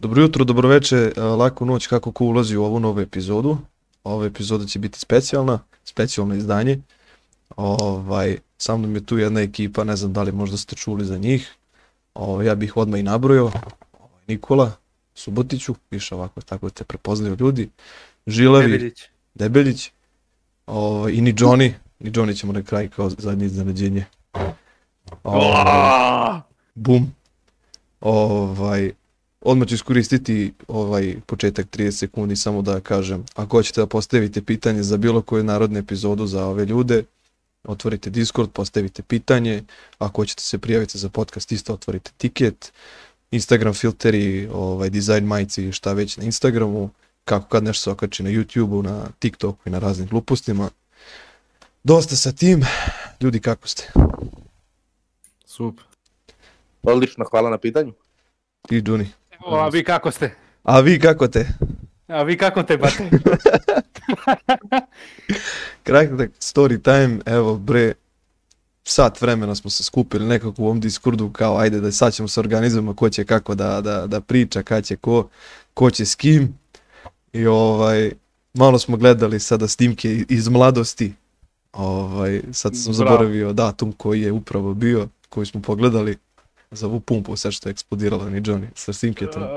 Dobro jutro, dobro veče, laku noć kako ko ulazi u ovu novu epizodu. Ova epizoda će biti specijalna, specijalno izdanje. Ovaj, sa mnom je tu jedna ekipa, ne znam da li možda ste čuli za njih. Ovaj, ja bih odmah i nabrojao. Ovaj, Nikola Subotiću, piše ovako, tako te prepoznaju ljudi. Žilavi, Debeljić. Debeljić ovaj, i ni Johnny. Ni Johnny ćemo na kraj kao zadnje iznenađenje. Ovaj, bum. Ovaj, odmah ću iskoristiti ovaj početak 30 sekundi samo da kažem, ako hoćete da postavite pitanje za bilo koju narodnu epizodu za ove ljude, otvorite Discord, postavite pitanje, ako hoćete se prijaviti za podcast, isto otvorite tiket, Instagram filteri, ovaj, dizajn majici, šta već na Instagramu, kako kad nešto se okači na YouTubeu, na TikToku i na raznim glupostima. Dosta sa tim, ljudi kako ste? Super. Odlično, hvala na pitanju. Ti Džuni. O, a vi kako ste? A vi kako te? A vi kako te bate? Kratak story time, evo bre, sat vremena smo se skupili nekako u ovom Discordu kao ajde da sad ćemo se organizujemo ko će kako da, da, da priča, kad će ko, ko će s kim. I ovaj, malo smo gledali sada snimke iz mladosti. Ovaj, sad sam Bravo. zaboravio datum koji je upravo bio, koji smo pogledali za ovu pumpu, sve što je eksplodiralo ni Johnny sa snimketom. Uh,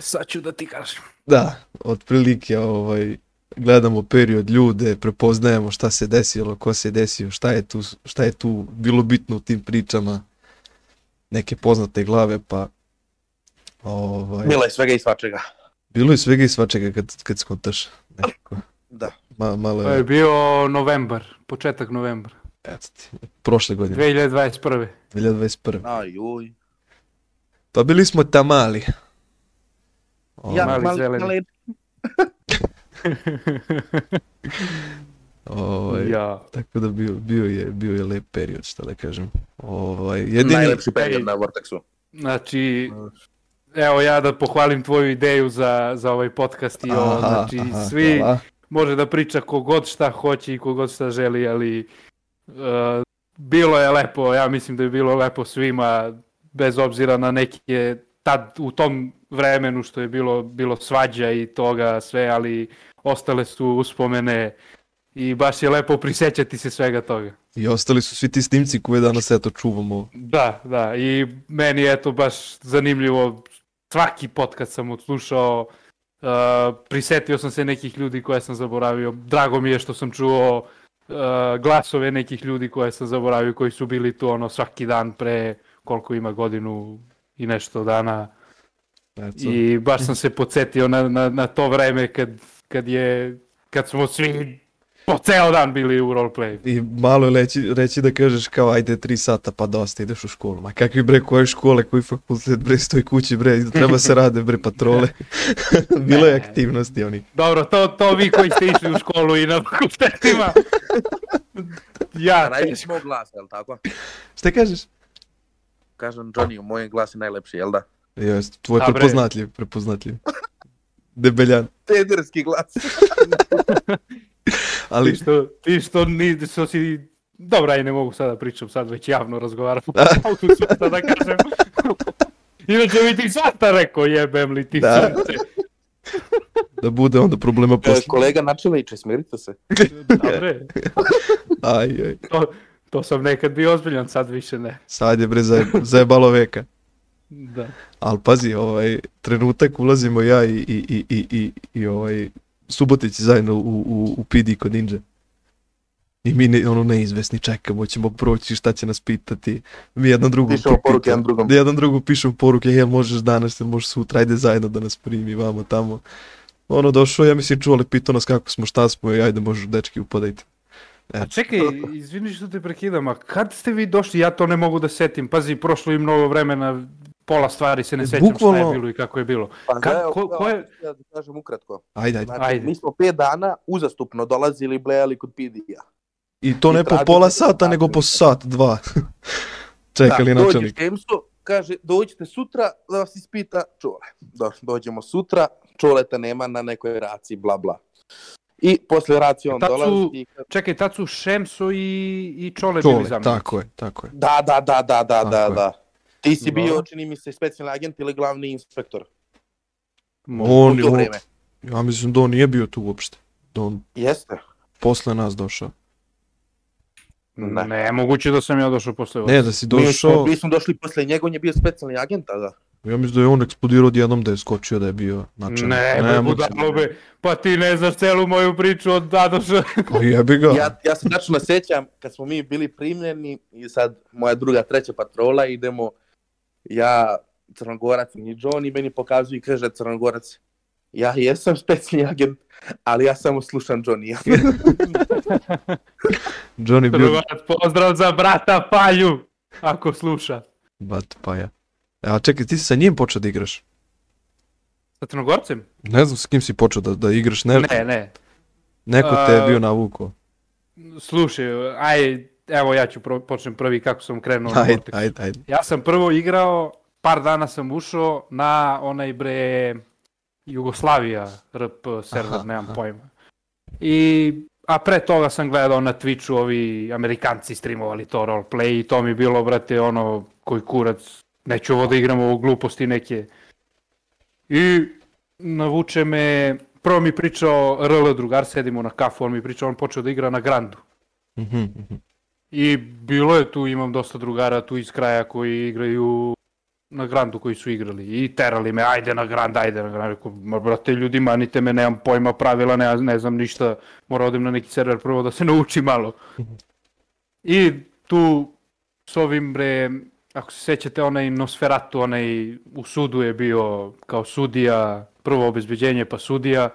sad ću da ti kažem. Da, otprilike ovaj, gledamo period ljude, prepoznajemo šta se desilo, ko se desio, šta je tu, šta je tu bilo bitno u tim pričama, neke poznate glave, pa ovaj, Mila je svega i svačega. bilo je svega i svačega kad, kad skontaš nekako. Da. Ma, malo To je je, bio novembar, početak novembra. eto ti, prošle godine, 2021. 2021. Aj, uj. Pa bili smo tamali. Ja, mali mali, zeleni. mali, Ovaj, ja. Tako da bio, bio, je, bio je lep period, šta da kažem. Ovaj, jedini, najlepši period na Vortexu. Znači, evo ja da pohvalim tvoju ideju za, za ovaj podcast i ovo, Aha, znači aha, svi hvala. može da priča kogod šta hoće i kogod šta želi, ali uh, bilo je lepo, ja mislim da je bilo lepo svima, bez obzira na neke tad u tom vremenu što je bilo bilo svađa i toga sve, ali ostale su uspomene i baš je lepo prisećati se svega toga. I ostali su svi ti snimci koje danas eto čuvamo. Da, da, i meni je to baš zanimljivo, svaki podcast sam odslušao, uh, prisetio sam se nekih ljudi koje sam zaboravio, drago mi je što sam čuo uh, glasove nekih ljudi koje sam zaboravio, koji su bili tu ono svaki dan pre koliko ima godinu i nešto dana Eto. i baš sam se podsjetio na, na, na to vreme kad, kad je, kad smo svi po ceo dan bili u roleplay. I malo je reći, reći da kažeš kao ajde tri sata pa dosta ideš u školu. Ma kakvi bre koje škole, koji fakultet bre stoj kući bre, treba se rade bre patrole. Bilo je aktivnosti oni. Dobro, to, to vi koji ste išli u školu i na fakultetima. Ja, teško. moj glas, jel tako? Šta kažeš? Kažem, Johnny, u mojem glas je najlepši, jel da? Jeste, tvoj Da, bre. prepoznatljiv, prepoznatljiv. Debeljan. Pederski glas. Ali, Ti što, ti što, ni, što si... Dobra, i ne mogu sada pričam, sad već javno razgovaram. Auto sutra da kažem. Inače bi ti svašta rekao, jebem li ti Da. sunce. da bude onda problema E, posle. kolega Načeliće, smirite se. Dobre, Aj, aj. to, to sam nekad bio ozbiljan, sad više ne. Sad je bre za, zajebalo veka. Da. Ali pazi, ovaj, trenutak ulazimo ja i, i, i, i, i, i ovaj, Subotić zajedno u, u, u PD kod Ninja. I mi ne, ono neizvesni čekamo, ćemo proći šta će nas pitati. Mi jedno drugo Pišemo poruke propitamo. jedan drugom. Da jedan drugo pišemo poruke, jel možeš danas, jel možeš sutra, ajde zajedno da nas primi vamo tamo. Ono došao, ja mislim čuo, ali pitao nas kako smo, šta smo ajde možeš dečki upadajte. A čekaj, izvini što te prekidam, a kad ste vi došli, ja to ne mogu da setim, pazi, prošlo i mnogo vremena, pola stvari se ne sećam šta bukvalno- je bilo i kako je bilo. Pa Kad- da, ko- ko je- Ja da kažem ukratko. Ajde, ajde. Znači, Ajde. mi smo pet dana uzastupno dolazili i blejali kod PD-a. I to I ne po pola sata, nego po sat, dva. Čekali da, načelnik. Dođeš Jamesu, kaže, dođite sutra da vas ispita Čole. Do, dođemo sutra, Čoleta nema na nekoj raciji, bla bla. I posle racije on dolazi i Čekaj, tad su Šemso i, i Čole, Čole, bili zamjenici. tako je, tako je. da, da, da, da, da, da, da. Ti si bio, čini mi se, specijalni agent ili glavni inspektor. On, u to on, ja mislim da on nije bio tu uopšte. Da on Jeste. posle nas došao. Ne. Ne, moguće da sam ja došao posle vas. Ne, da si Mi došao, mi smo došli posle njega, on je bio specijalni agent tada. Ja mislim da je on eksplodirao odjednom da je skočio da je bio načelnik. Ne, ne budalo be, pa ti ne znaš celu moju priču od Dadoša. Pa jebi ga. Ja, ja se tačno sećam kad smo mi bili primljeni i sad moja druga, treća patrola idemo, ja, Crnogorac i John i meni pokazuju i kaže Crnogorac, ja jesam specijalni agent, ali ja samo slušam Johnny. Johnny bio pozdrav za brata Palju, ako sluša. bat pa ja. A čekaj, ti si sa njim počeo da igraš? Sa Crnogorcem? Ne znam s kim si počeo da, da igraš, ne, Ne, ne. neko te je bio navukao. Slušaj, aj, evo ja ću pro, počnem prvi kako sam krenuo Ajde, ajde, ajde. Ja sam prvo igrao, par dana sam ušao na onaj bre Jugoslavija RP server, Aha, nemam aha. pojma. I, a pre toga sam gledao na Twitchu ovi Amerikanci streamovali to roleplay i to mi bilo, brate, ono, koji kurac, neću ovo da igram ovo gluposti neke. I navuče me, prvo mi pričao RL drugar, sedimo na kafu, on mi pričao, on počeo da igra na Grandu. Mhm, mhm. I bilo je tu, imam dosta drugara tu iz kraja koji igraju na Grandu koji su igrali i terali me, ajde na Grand, ajde na Grand. Rekao, ma brate, ljudi, manite me, nemam pojma pravila, ne, ne znam ništa, mora odem na neki server prvo da se nauči malo. I tu s ovim bre, ako se sećate, onaj Nosferatu, onaj u sudu je bio kao sudija, prvo obezbeđenje pa sudija.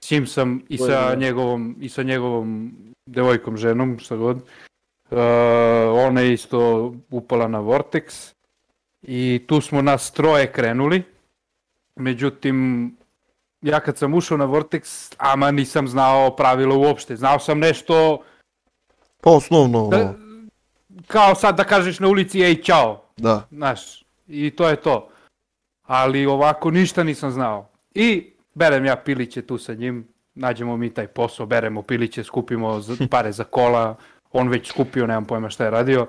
S njim sam i sa njegovom, i sa njegovom devojkom, ženom, šta god. Uh, ona je isto upala na Vortex i tu smo nas troje krenuli. Međutim, ja kad sam ušao na Vortex, ama nisam znao pravila uopšte. Znao sam nešto Pa osnovno, da, kao sad da kažeš na ulici ej čao, da. znaš, i to je to. Ali ovako ništa nisam znao. I berem ja piliće tu sa njim, nađemo mi taj posao, beremo piliće, skupimo pare za kola, on već skupio, nemam pojma šta je radio.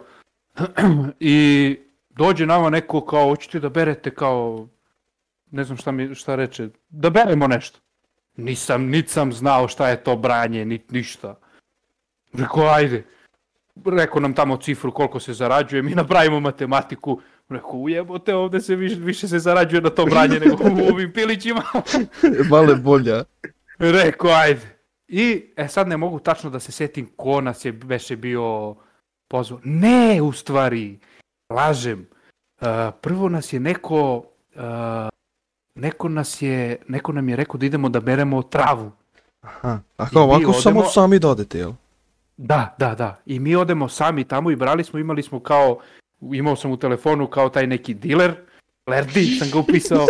I dođe nama neko kao, hoćete da berete kao, ne znam šta, mi, šta reče, da beremo nešto. Nisam, nit sam znao šta je to branje, nit ništa. Rekao, ajde rekao nam tamo cifru koliko se zarađuje, mi napravimo matematiku, rekao ujebote ovde se više, više se zarađuje na to branje nego u ovim pilićima, Male bolja. rekao ajde. I e, sad ne mogu tačno da se setim ko nas je veše bio pozvao. Ne, u stvari, lažem. Uh, prvo nas je neko, uh, neko nas je, neko nam je rekao da idemo da beremo travu. Aha. A kao ovako samo odemo- sami da odete, jel? Da, da, da. I mi odemo sami tamo i brali smo, imali smo kao, imao sam u telefonu kao taj neki diler, Lerdi sam ga upisao.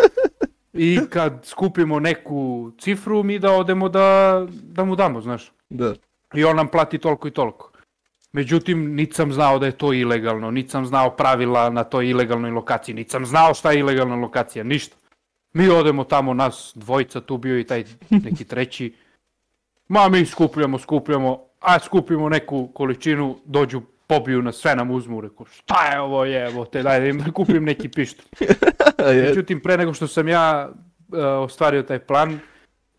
I kad skupimo neku cifru, mi da odemo da, da mu damo, znaš. Da. I on nam plati toliko i toliko. Međutim, nit sam znao da je to ilegalno, nit sam znao pravila na toj ilegalnoj lokaciji, nit sam znao šta je ilegalna lokacija, ništa. Mi odemo tamo, nas dvojica, tu bio i taj neki treći. Ma mi skupljamo, skupljamo, a skupimo neku količinu, dođu, pobiju nas, sve nam uzmu, rekao, šta je ovo jevo te, daj da im kupim neki pištolj. Međutim, pre nego što sam ja uh, ostvario taj plan,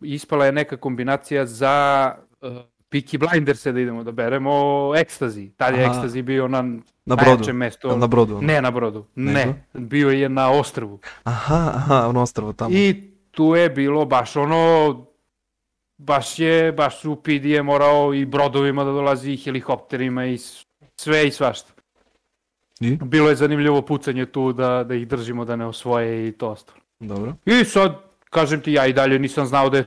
ispala je neka kombinacija za uh, Peaky Blinders da idemo da beremo ekstazi. Tad je ekstazi bio na, Na brodu. najjačem mestu. Na brodu. ono. Ne na brodu, Nego? ne. Bio je na ostrvu. Aha, aha, ono ostrvo tamo. I tu je bilo baš ono, baš je, baš su PD morao i brodovima da dolazi i helikopterima i sve i svašta. I? Bilo je zanimljivo pucanje tu da, da ih držimo da ne osvoje i to ostalo. Dobro. I sad, kažem ti, ja i dalje nisam znao da je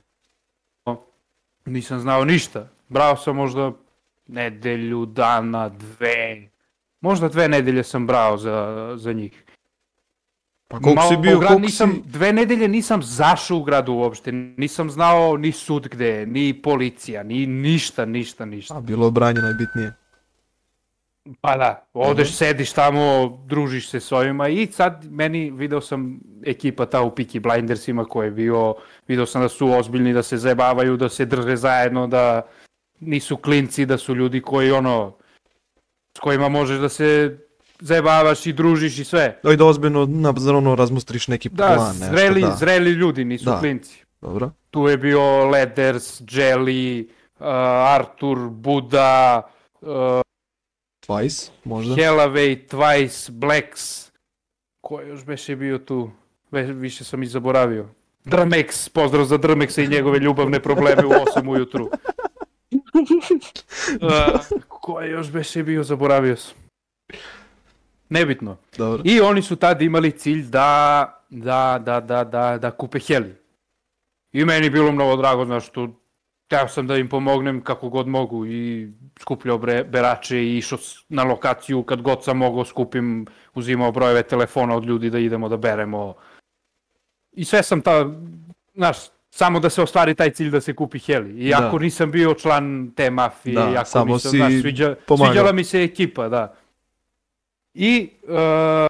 nisam znao ništa. Brao sam možda nedelju, dana, dve. Možda dve nedelje sam brao za, za njih. Pa koliko si Malo bio, u grad koliko nisam, si... Dve nedelje nisam zašao u gradu uopšte. Nisam znao ni sud gde ni policija, ni ništa, ništa, ništa. A, bilo je branje najbitnije. Pa da, odeš, Mhm. sediš tamo, družiš se s ovima i sad meni video sam ekipa ta u Peaky Blindersima koji je bio, video sam da su ozbiljni, da se zajebavaju, da se drže zajedno, da nisu klinci, da su ljudi koji ono, s kojima možeš da se zajebavaš i družiš i sve. Da, i da ozbiljno na, ono razmustriš neki Da, plan, nešto, zreli, da. zreli ljudi, nisu Da. klinci. Dobro. Tu je bio Leders, Jelly, uh, Artur, Buda, uh, Twice, možda. Hellavey, Twice, Blacks. Ko je još beše bio tu? Ve, više sam i zaboravio. Drmex, pozdrav za Drmexa i njegove ljubavne probleme u 8 ujutru. Uh, ko je još beše bio, zaboravio sam. Nebitno. Dobro. I oni su tad imali cilj da, da, da, da, da, da kupe heli. I meni je bilo mnogo drago, znaš, što teo sam da im pomognem kako god mogu i skupljao bre, berače i išao na lokaciju kad god sam mogao skupim, uzimao brojeve telefona od ljudi da idemo da beremo. I sve sam ta, znaš, samo da se ostvari taj cilj da se kupi heli. Iako Da. nisam bio član te mafije, Da, iako si znaš, sviđa, pomagao. sviđala mi se ekipa, da. I uh,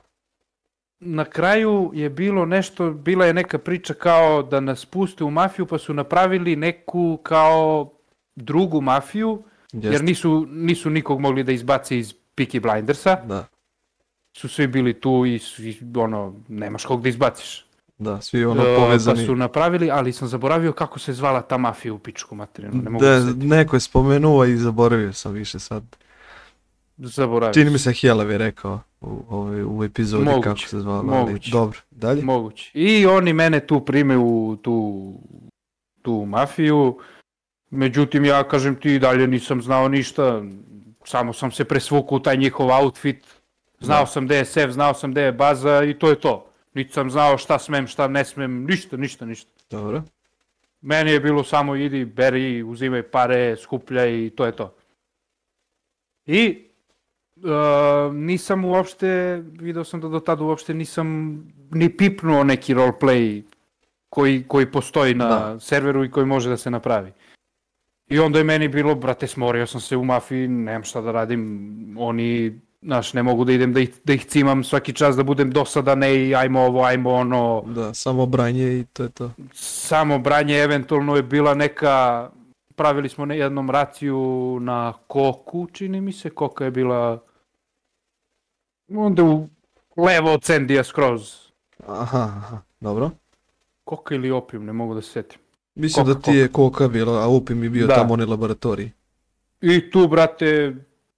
na kraju je bilo nešto, bila je neka priča kao da nas puste u mafiju, pa su napravili neku kao drugu mafiju, jer Jeste. nisu, nisu nikog mogli da izbace iz Peaky Blindersa, Da, su svi bili tu i, i ono, nemaš kog da izbaciš. da, svi ono E, povezani. Pa su napravili, ali sam zaboravio kako se zvala ta mafija u pičku materinu, ne mogu Da, da, neko je spomenuo i zaboravio sam više sad. Zaboravio. Čini mi se Helev je rekao u, ovaj, u epizodi Moguće, kako se zvala, ali moguće. dobro. Dalje? Moguće. I oni mene tu prime u tu, tu mafiju. Međutim, ja kažem ti dalje nisam znao ništa. Samo sam se presvukao u taj njihov outfit. Znao Da. sam gde je sef, znao sam gde je baza i to je to. Niti sam znao šta smem, šta ne smem, ništa, ništa, ništa. Dobro. Meni je bilo samo idi, beri, uzimaj pare, skupljaj i to je to. I uh, nisam uopšte, video sam da do tada uopšte nisam ni pipnuo neki roleplay koji, koji postoji na Da. serveru i koji može da se napravi. I onda je meni bilo, brate, smorio sam se u mafiji, nemam šta da radim, oni, znaš, ne mogu da idem da ih, da ih cimam svaki čas, da budem dosadan, ej, ajmo ovo, ajmo ono, Da, samo branje i to je to. samo branje eventualno je bila neka pravili smo jednom raciju na koku, čini mi se, koka je bila onda u levo od Sendija skroz. Aha, aha, dobro. Koka ili opijum, ne mogu da se setim. Mislim Koka, da ti je koka bila, a upim je bio Da. tamo onaj laboratorij. I tu, brate,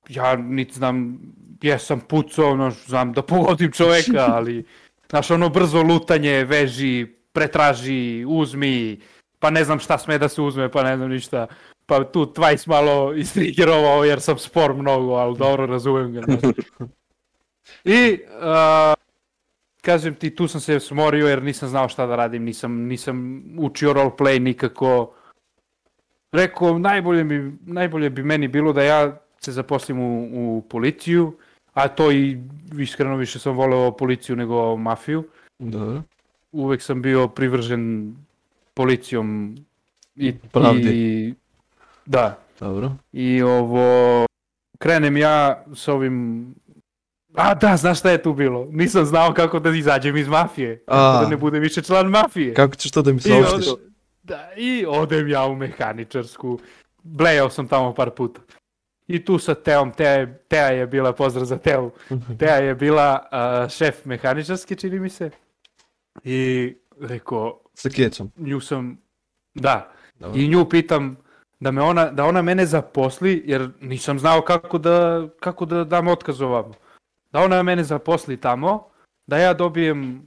ja niti znam, jesam pucao, znaš, znam da pogodim čoveka, ali, znaš, ono brzo lutanje, veži, pretraži, uzmi, pa ne znam šta sme da se uzme, pa ne znam ništa. Pa tu Twice malo istrigerovao jer sam spor mnogo, ali dobro razumem ga. I, a, kažem ti, tu sam se smorio jer nisam znao šta da radim, nisam, nisam učio roleplay nikako. Rekao, najbolje bi, najbolje bi meni bilo da ja se zaposlim u, u policiju, a to i iskreno više sam voleo policiju nego mafiju. Dobro. Uvek sam bio privržen policijom i, Pravdi. i da, Dobro. i ovo krenem ja s ovim A da, znaš šta je tu bilo? Nisam znao kako da izađem iz mafije. Kako A. da ne budem više član mafije. Kako ćeš to da mi I, saopštiš? ode- da, I odem ja u mehaničarsku. Blejao sam tamo par puta. I tu sa Teom, Teja je, Teja je bila, pozdrav za Teu, Teja je bila a, šef mehaničarske, čini mi se. I rekao, Sa kjecom. nju sam, da, Dobro. i nju pitam da me ona, da ona mene zaposli, jer nisam znao kako da, kako da dam otkaz ovamo. Da ona mene zaposli tamo, da ja dobijem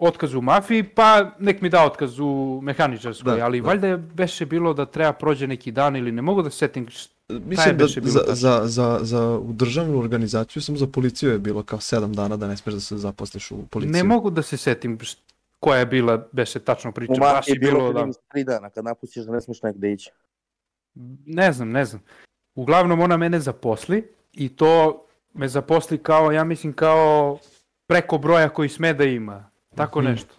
otkaz u mafiji, pa nek mi da otkaz u mehaničarskoj, Da, ali da. valjda je beše bilo da treba prođe neki dan ili ne mogu da se setim Mislim da za, za, za, za u državnu organizaciju sam za policiju je bilo kao sedam dana da ne smiješ da se zaposliš u policiju. ne mogu da se setim koja je bila beše tačno priča. U Baš mafiji je je bilo, bilo da, da... tri dana, kad napustiš da ne smiješ negde ići. Ne znam, ne znam. Uglavnom ona mene zaposli i to me zaposli kao, ja mislim kao preko broja koji sme da ima. Tako Mhm. nešto.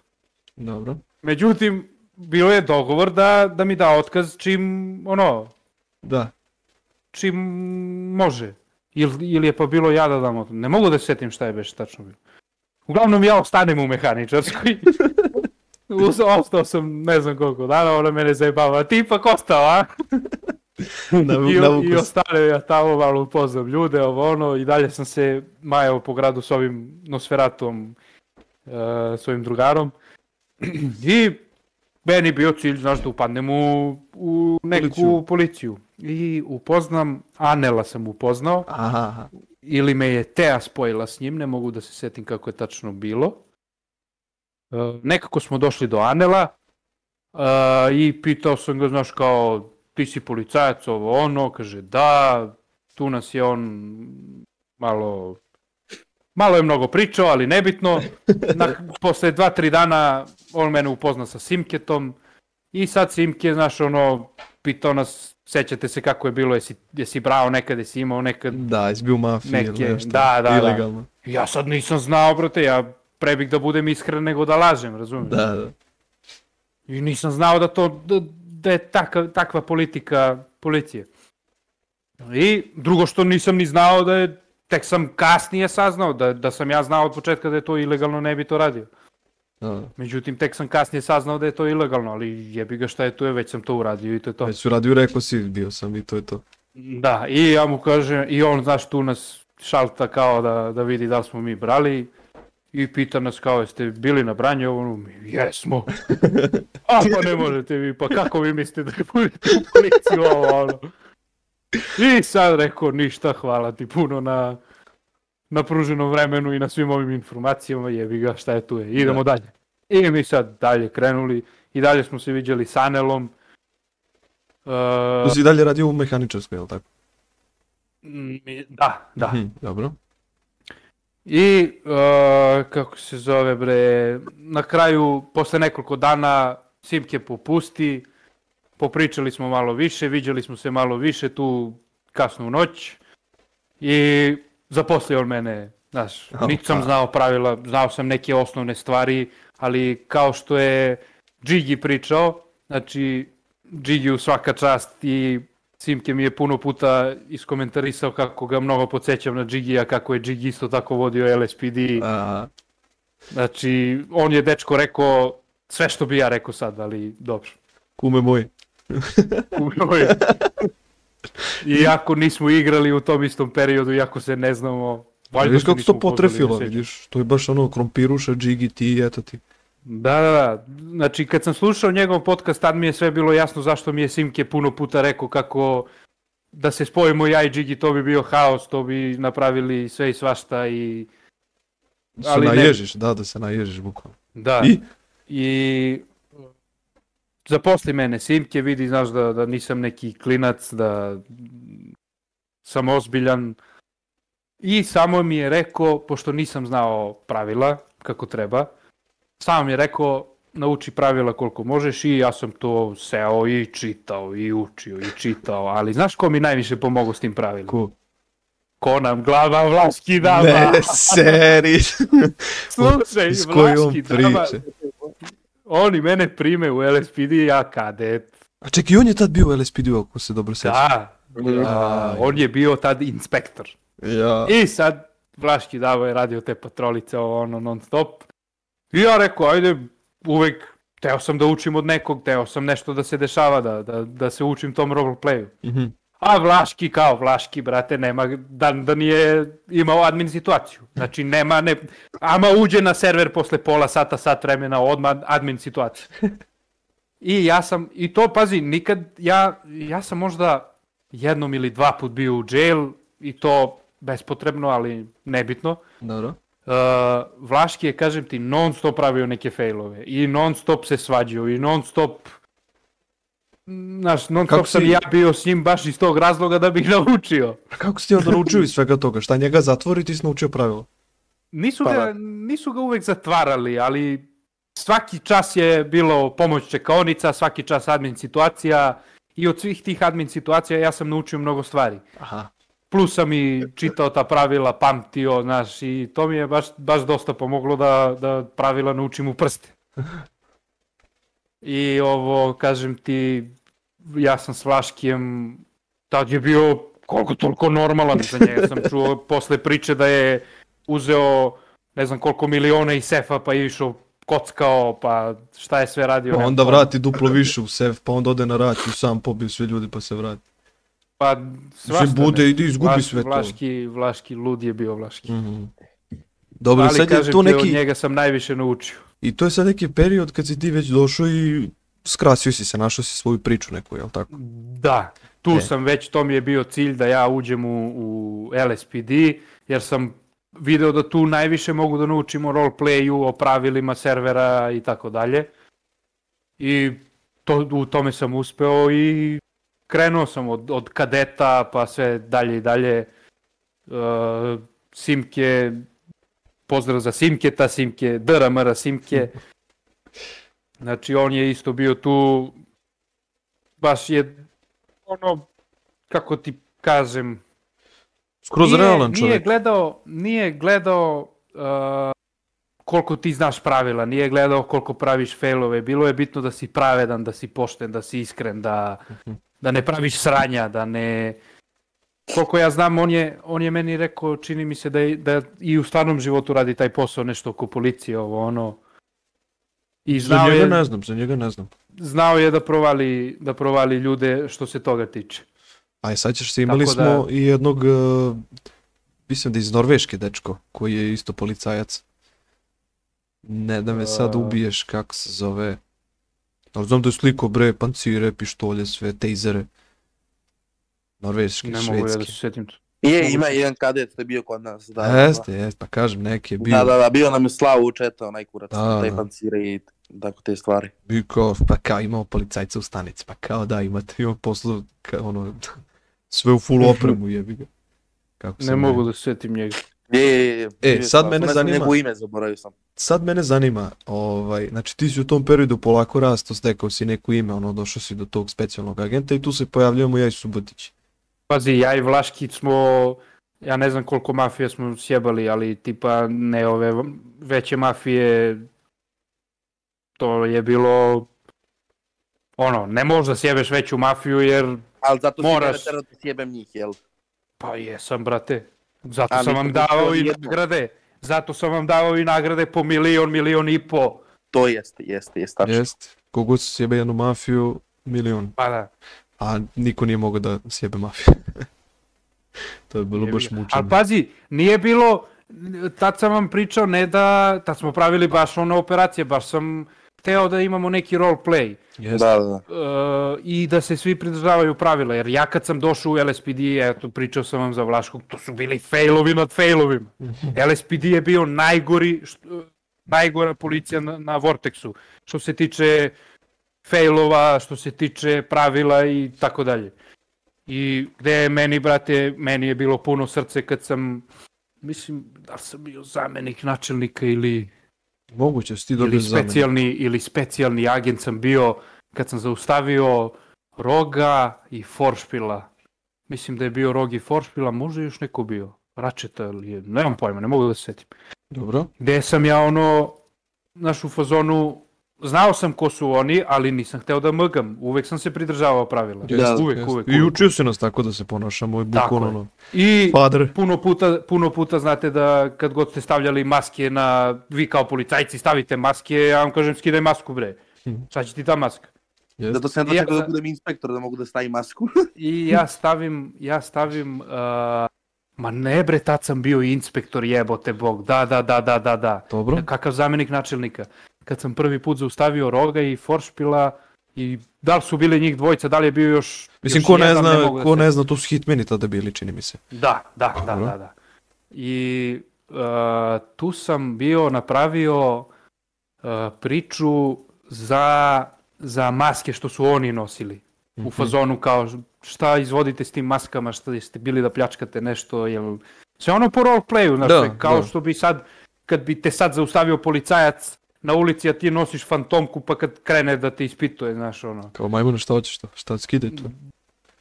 Dobro. Međutim, bilo je dogovor da, da mi da otkaz čim, ono, Da. čim može. Ili, ili je pa bilo ja da dam otkaz. Ne mogu da se setim šta je već tačno bilo. Uglavnom ja ostanem u mehaničarskoj. Ostao sam ne znam koliko dana, ona mene zajebava. Ti ipak ostao, a? Na, I, navuku I ostavio ja tamo malo upoznam ljude, ovo ono, i dalje sam se majao po gradu s ovim Nosferatom, uh, s ovim drugarom. I meni bio cilj, znaš, da upadnem u, u neku Policiju. policiju. I upoznam, Anela sam upoznao, Aha, ili me je Tea spojila s njim, ne mogu da se setim kako je tačno bilo. E, nekako smo došli do Anela e, i pitao sam ga, znaš, kao, ti si policajac, ovo ono, kaže, da, tu nas je on malo, malo je mnogo pričao, ali nebitno. Na, posle dva, tri dana on mene upozna sa Simketom i sad Simke, znaš, ono, pitao nas, sećate se kako je bilo, jesi, jesi brao nekad, jesi imao nekad Da, jesi bio u mafiji ili Neke- nešto. da, da, da. Ilegalno. Ja sad nisam znao, brate, ja pre bih da budem iskren nego da lažem, razumiješ? Da, da. I nisam znao da to, da, da je takav, takva politika policije. I drugo što nisam ni znao da je, tek sam kasnije saznao, da, da sam ja znao od početka da je to ilegalno, ne bi to radio. da. Međutim, tek sam kasnije saznao da je to ilegalno, ali jebi ga šta je tu već sam to uradio i to je to. Već su radio, rekao si, bio sam i to je to. Da, i ja mu kažem, i on, znaš, tu nas šalta kao da, da vidi da li smo mi brali i pita nas kao, jeste bili na branje, ono, mi, jesmo. A pa ne možete vi, pa kako vi mislite da budete u policiju, ovo, ono. I sad rekao, ništa, hvala ti puno na, na pruženom vremenu i na svim ovim informacijama, jebi ga, šta je tu je, idemo dalje. I mi sad dalje krenuli, i dalje smo se viđali s Anelom. Uh, Tu si dalje radio u mehaničarskoj, je li tako? Mm, Da, da. Mhm, dobro. I, uh, kako se zove bre, na kraju, posle nekoliko dana, Simke popusti, popričali smo malo više, viđali smo se malo više tu kasno u noć i zaposlio on mene, znaš, Opa. niti sam znao pravila, znao sam neke osnovne stvari, ali kao što je Džigi pričao, znači Džigi u svaka čast i Simke mi je puno puta iskomentarisao kako ga mnogo podsjećam na Džigija, kako je Džigi isto tako vodio LSPD. A, Znači, on je dečko rekao sve što bi ja rekao sad, ali dobro. kume moj. Ujoj. Iako nismo igrali u tom istom periodu, iako se ne znamo, valjda Vidiš kako se to upoznali, potrefilo, vidiš, to je baš ono krompiruša, džigi, ti eto ti. Da, da, da. Znači, kad sam slušao njegov podcast, tad mi je sve bilo jasno zašto mi je Simke puno puta rekao kako da se spojimo ja i Džigi, to bi bio haos, to bi napravili sve i svašta i... Da se Ali ne. naježiš, da, da se naježiš bukvalno. Da. I? I zaposli mene Simke, vidi, znaš da, da nisam neki klinac, da sam ozbiljan. I samo mi je rekao, pošto nisam znao pravila kako treba, samo mi je rekao nauči pravila koliko možeš i ja sam to seo i čitao i učio i čitao, ali znaš ko mi najviše pomogao s tim pravilima? Ko? Ko nam glava Vlaški dama. Ne, seri. Slušaj, S kojom Vlaški dama. priče? Oni mene prime u LSPD, ja kadet. A čekaj, on je tad bio u LSPD-u, ako se dobro sjećam. Da, A, on je bio tad inspektor. Ja. I sad Vlaški Davo je radio te patrolice ono non stop. I ja rekao, ajde, uvek teo sam da učim od nekog, teo sam nešto da se dešava, da, da, da se učim tom roleplayu. Mhm. A Vlaški kao Vlaški, brate, nema, da, da nije imao admin situaciju. Znači, nema, ne, ama uđe na server posle pola sata, sat vremena, odmah admin situacija. I ja sam, i to, pazi, nikad, ja, ja sam možda jednom ili dva put bio u jail, i to bespotrebno, ali nebitno. Dobro. Uh, Vlaški je, kažem ti, non stop pravio neke failove i non stop se svađao i non stop Znaš, non stop sam si- ja bio s njim baš iz tog razloga da bih naučio. A kako si ti onda naučio iz svega toga? Šta njega zatvori, ti si naučio pravilo? Nisu, Pa ga, da. nisu ga uvek zatvarali, ali svaki čas je bilo pomoć čekaonica, svaki čas admin situacija i od svih tih admin situacija ja sam naučio mnogo stvari. Aha. Plus sam i čitao ta pravila, pamtio, znaš, i to mi je baš, baš dosta pomoglo da, da pravila naučim u prste. I ovo, kažem ti, ja sam s Vlaškijem, tad je bio koliko toliko normalan za njega. Sam čuo posle priče da je uzeo ne znam koliko miliona iz sefa pa je išao kockao, pa šta je sve radio. Pa onda vrati duplo više u sef, pa onda ode na rat i sam pobio sve ljudi pa se vrati. Pa svašta Mislim, bude, ne. idi, izgubi Vlaš- sve to. Vlaški, Vlaški, lud je bio Vlaški. Mhm. Dobro, Ali sad je to ti, od neki, njega sam najviše naučio. i to je sad neki period kad si ti već došao i skrasio si se, našao si svoju priču neku, jel tako? Da, tu E. sam već, to mi je bio cilj da ja uđem u, u LSPD, jer sam video da tu najviše mogu da naučim o roleplayu, o pravilima servera i tako dalje. I to, u tome sam uspeo i krenuo sam od, od kadeta pa sve dalje i dalje. Uh, Simke, pozdrav za Simketa, Simke, DRMR Simke. Znači on je isto bio tu, baš je ono, kako ti kažem, Skroz nije, realan Nije čovjek. gledao, nije gledao uh, koliko ti znaš pravila, nije gledao koliko praviš failove, bilo je bitno da si pravedan, da si pošten, da si iskren, da, Mhm. Da ne praviš sranja, da ne... Koliko ja znam, on je, on je meni rekao, čini mi se da, je, da i u stvarnom životu radi taj posao, nešto oko policije, ovo ono. I Za znao njega je, ne znam, za njega ne znam. znao je da provali, da provali ljude što se toga tiče. A sad ćeš se, imali Tako da- smo i jednog, uh, mislim da iz Norveške dečko, koji je isto policajac. Ne da me sad A. ubiješ, kako se zove. Ali znam da je sliko bre, pancire, pištolje, sve, tejzere. Norveški, Ne mogu ja da švedski. se setim. Je, ima jedan kadet što je bio kod nas. Da, Jeste, jeste, pa kažem, neki je bio, Da, da, da, bio nam je slavu u četa, onaj kurac, Da, taj da. pancire i tako te stvari. bio kao, pa kao imao policajca u stanici, pa kao da imate, imao poslu, ka, ono, sve u full opremu jebi ga. Kako se Ne mogu da se setim njega. Je, je, je. E, sad sam, mene ne znam zanima- Njegovo ime zaboravio sam. sad mene zanima, ovaj, znači ti si u tom periodu polako rasto, stekao si neko ime, ono, došao si do tog specijalnog agenta i tu se pojavljujemo ja i Subotić. Pazi, ja i Vlaški smo, ja ne znam koliko mafija smo sjebali, ali tipa ne ove veće mafije, to je bilo, ono, ne možeš da sjebeš veću mafiju jer, Ali zato si Moraš. mene terao da sjebem njih, jel? pa jesam, brate, zato Ali sam vam davao i nagrade, zato sam vam davao i nagrade po milion, milion i po, To jeste, jeste, jeste, tačno. Jest, kogod se sjebe jednu mafiju, milion, pa da. a niko nije mogao da sjebe mafiju. to je bilo Jebi baš ga. mučenje. Ali pazi, nije bilo, tad sam vam pričao, ne da, tad smo pravili baš ono operacije, baš sam hteo da imamo neki roleplay. Jeste. Da, da, da. Uh, i da se svi pridržavaju pravila, jer ja kad sam došao u LSPD, eto pričao sam vam za Vlaškog, to su bili failovi nad failovima. LSPD je bio najgori, što, najgora policija na, na Vortexu, što se tiče failova, što se tiče pravila i tako dalje. I gde je meni, brate, meni je bilo puno srce kad sam, mislim, da sam bio zamenik načelnika ili Moguće si ti dobio ili zamenu. specijalni, ili specijalni agent sam bio kad sam zaustavio Roga i Foršpila. Mislim da je bio Rog i Foršpila, može još neko bio. Račeta ili je, nemam pojma, ne mogu da se setim. Dobro. Gde sam ja ono, znaš u fazonu, znao sam ko su oni, ali nisam hteo da mgam. Uvek sam se pridržavao pravila. Jeste, uvek, jeste. uvek, I uvek. učio si nas tako da se ponašamo, Tako ono, I Father. puno puta, puno puta znate da kad god ste stavljali maske na, vi kao policajci stavite maske, ja vam kažem skidaj masku bre. Mhm. Šta će ti ta maska? Jeste. Zato sam ja da budem inspektor, da mogu da stavim masku. I ja stavim, ja stavim, uh, ma ne bre, tad sam bio inspektor jebote bog, da, da, da, da, da, da. Dobro. Kakav zamenik načelnika. Kad sam prvi put zaustavio Roga i Foršpila i da li su bili njih dvojica, da li je bio još Mislim, još ko ne jedan, zna, mogu da ko se- ne zna, to su hitmeni tada bili, čini mi se. Da, da, da, da, da. I uh, tu sam bio napravio uh, priču za, za maske što su oni nosili. Mhm. U fazonu kao šta izvodite s tim maskama, šta jeste bili da pljačkate nešto, jel... Sve ono po roleplayu, znaš, Da, kao da. što bi sad, kad bi te sad zaustavio policajac na ulici, a ti nosiš fantomku, pa kad krene da te ispituje, znaš, ono. Kao majmune, šta hoćeš to? Šta skidaj to?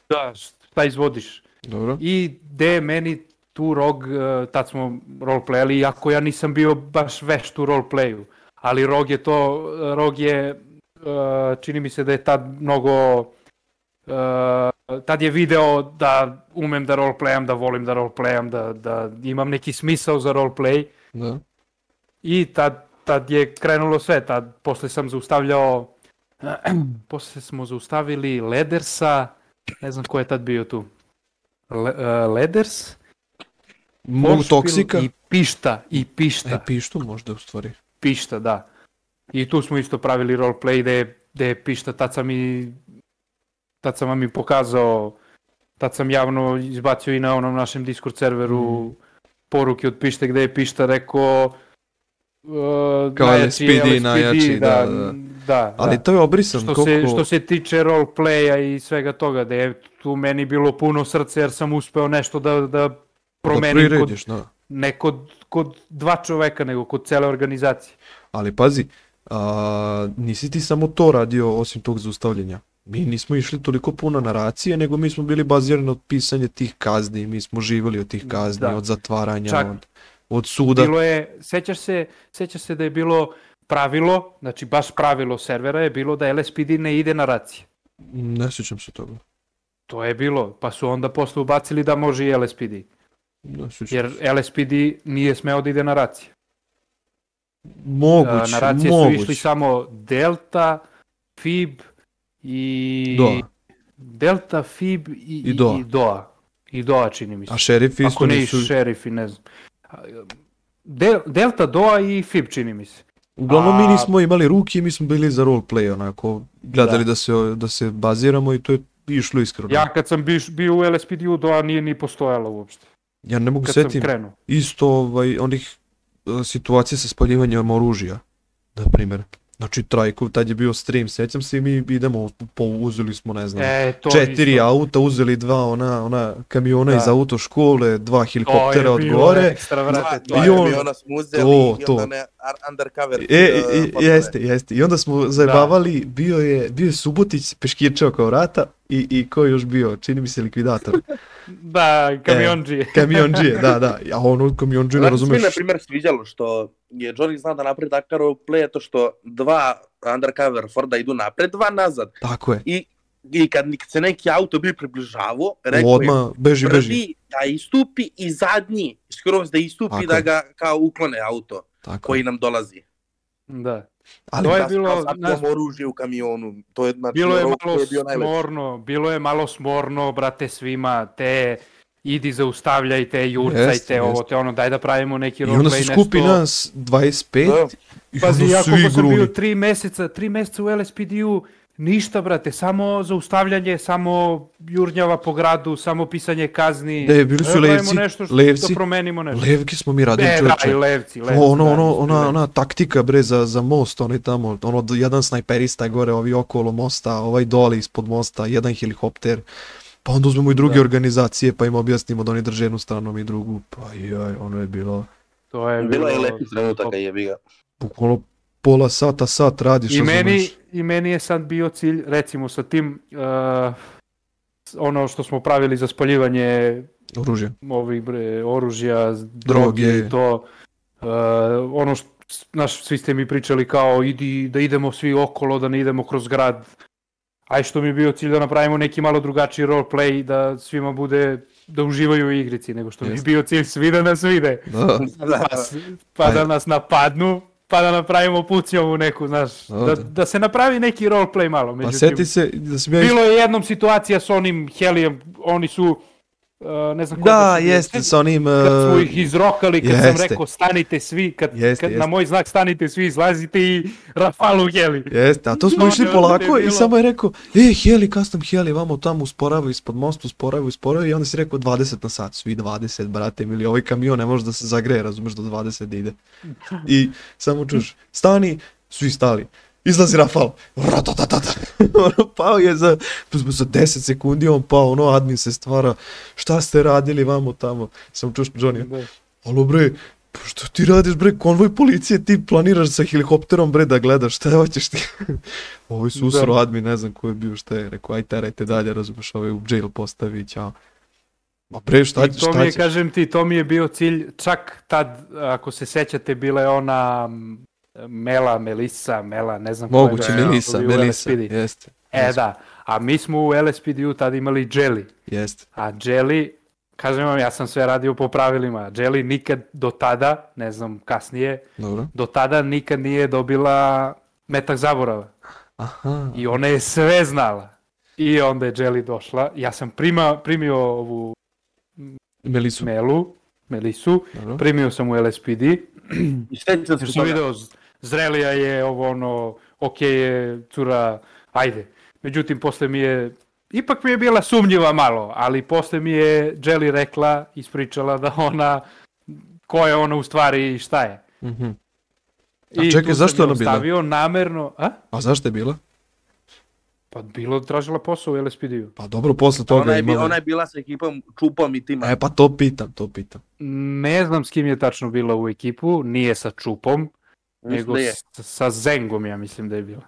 Da, šta izvodiš? Dobro. I gde je meni tu rog, eh, tad smo roleplayali, iako ja nisam bio baš vešt u roleplayu, ali rog je to, rog je, eh, čini mi se da je tad mnogo, eh, tad je video da umem da roleplayam, da volim da roleplayam, da, da imam neki smisao za roleplay Da. i tad, tad je krenulo sve, tad posle sam zaustavljao, posle smo zaustavili Ledersa, ne znam ko je tad bio tu. Le, uh, Leders, Mogu toksika. i Pišta, i Pišta. E, pištu možda u stvari. Pišta, da. I tu smo isto pravili roleplay gde, je- gde je Pišta, tad sam i tad sam vam i pokazao, tad sam javno izbacio i na onom našem Discord serveru Mm. poruke od Pište gde je Pišta rekao uh, Kao najjači LSPD, najjači, da, da, da. da, Ali da. to je obrisan. Što, koliko... se, što se tiče roleplaya i svega toga, da je tu meni bilo puno srce jer sam uspeo nešto da, da da promenim kod, prirediš, da. ne kod, kod dva čoveka, nego kod cele organizacije. Ali pazi, a, nisi ti samo to radio osim tog zaustavljanja. Mi nismo išli toliko puno naracije, nego mi smo bili bazirani od pisanja tih kazni, mi smo živjeli od tih kazni, Da. od zatvaranja, Čak- od, od suda. Bilo je, sećaš se, sećaš se da je bilo pravilo, znači baš pravilo servera je bilo da LSPD ne ide na racije. Ne sjećam se toga. To je bilo, pa su onda posle ubacili da može i LSPD. Ne sjećam Jer. LSPD nije smeo da ide na racije. Moguće, na racije moguće. su išli samo Delta, FIB i... Doa. Delta, FIB i, I i, Doa. i Doa. I Doa čini mi se. A šerifi isto Ako ne nisu... šerifi, ne znam. Del, Delta, Doa i FIB čini mi se. Uglavnom mi A- nismo imali ruke, mi smo bili za roleplay, onako, gledali da, Da. se, da se baziramo i to je išlo iskreno. Ja kad sam biš, bio u LSPD-u, Doa nije ni postojala uopšte. ja ne mogu Kad setim isto ovaj, onih e, situacija sa spaljivanjem oružja, na primjer. Znači Trajkov, tad je bio stream, sećam se i mi idemo, po, uzeli smo, ne znam, E, četiri isto. auta, uzeli dva ona, ona kamiona Da. iz autoškole, dva helikoptera od gore. Ekstra, vrate, to Dva, I on- aviona smo uzeli to, i to. onda ne undercover. E, uh, jeste, jeste. I onda smo zajebavali, bio je, bio je Subotić peškirčao kao vrata i, i ko je još bio, čini mi se likvidator. Da, kamionđije. Kamionđije, da, da. A ono kamionđije ne Znate se mi, razumeš. na primjer, sviđalo što je Johnny znao da napravi takav roleplay, to što dva undercover Forda idu napred, dva nazad. Tako je. I, i kad, se neki auto bi približavao, rekao je Odmah, beži, beži. prvi da istupi i zadnji skroz da istupi Tako da ga kao uklone auto Tako koji je. nam dolazi. Da. Ali To je Da, bilo, sakupamo oružje u kamionu. To je, znači, Bilo je malo bio najveći. smorno, bilo je malo smorno, brate, svima, te idi zaustavljajte, jurcajte, Jeste, ovo, jeste. te ono, daj da pravimo neki I roleplay, onda se skupi nešto... nas 25 Da. i Pazi, onda ja koliko sam bio gruni. tri meseca, tri meseca u LSPD-u, ništa, brate, samo zaustavljanje, samo jurnjava po gradu, samo pisanje kazni. Ne, bili su Da pravimo levci, nešto što, levci. Da promenimo nešto. Levke smo mi radili E, da, čoveče. i levci, levci. ono, da, ono, ona, ona taktika bre za, za most, onaj tamo, ono, jedan snajperista je gore, ovi okolo mosta, ovaj dole ispod mosta, jedan helikopter, pa onda uzmemo i druge Da. organizacije, pa im objasnimo da oni drže jednu stranu, mi drugu, pa jaj, ono je bilo, To je Bilo je bilo- lepi trenutaka jebi ga. bukvalno pola sata, sat radiš, I meni, razumeš? I meni je sad bio cilj, recimo sa tim, uh, ono što smo pravili za spaljivanje Oružje. ovih bre, oružja, Droge. droge to, uh, ono što, znaš, svi ste mi pričali kao idi, da idemo svi okolo, da ne idemo kroz grad. Aj što mi je bio cilj da napravimo neki malo drugačiji roleplay, da svima bude, da uživaju u igrici, nego što mi je Jeste. bio cilj svi da nas vide. Da, Pa, s- pa da nas napadnu, pa da napravimo pucnjovu neku, znaš, Da, da, da. se napravi neki roleplay malo. pa Međutim, seti se da sam ja bilo je jednom situacija s onim Helijem, oni su, uh, ne znam Da, su bili, jeste, sa onim... Kad smo uh, ih izrokali, kad sam jeste. rekao stanite svi, kad, Jeste, kad jeste. na moj znak stanite svi, izlazite i Rafalu Heli. Jeste, a to smo To išli polako i bilo. samo je rekao, e, Heli, custom Heli, vamo tamo usporava ispod mosta, usporava, usporava i onda si rekao 20 na sat, svi 20, brate, ili ovaj kamion ne može da se zagreje, razumeš, do 20 da ide. I samo čuš, stani, svi stali. Izlazi Rafal, ono pao je za, za 10 sekundi, on pao, ono admin se stvara, šta ste radili vamo tamo, sam čuš Johnny, Da. Alo bre, pa što ti radiš bre, konvoj policije, ti planiraš sa helikopterom bre da gledaš, šta hoćeš ti? Ovo su usro Da. admin, ne znam ko je bio, šta je, rekao, aj terajte dalje, razumeš, ovaj u jail postavi, ćao. Ma bre, šta, I to šta mi je, ćeš? kažem ti, to mi je bio cilj, čak tad, ako se sećate, bila je ona Mela, Melissa, Mela, ne znam ko je Moguće, Melisa, Melisa, LSPD. jeste. E da, a mi smo u LSPD-u tad imali Jelly, Jeste. a Jelly, kažem vam, ja sam sve radio po pravilima, Jelly nikad do tada, ne znam kasnije, Dobro. do tada nikad nije dobila metak zaborava. Aha. I ona je sve znala. I onda je Jelly došla. Ja sam prima, primio ovu Melisu. Melu, Melisu, Dobro. primio sam u LSPD, I sveća jer se toga. video Zrelija je ovo ono, ok je, cura, ajde. Međutim, posle mi je, ipak mi je bila sumnjiva malo, ali posle mi je Jelly rekla, ispričala da ona, ko je ona u stvari i šta je. Mhm. I A čekaj, tu sam zašto je ona bila? ostavio namerno, a? A zašto je bila? Pa bilo tražila posao u LSPD-u. Pa dobro, posle toga Ona je, imala- ona je bila sa ekipom Čupom i tima. E pa to pitam, to pitam. Ne znam s kim je tačno bila u ekipu, nije sa Čupom, nego da sa Zengom, ja mislim da je bila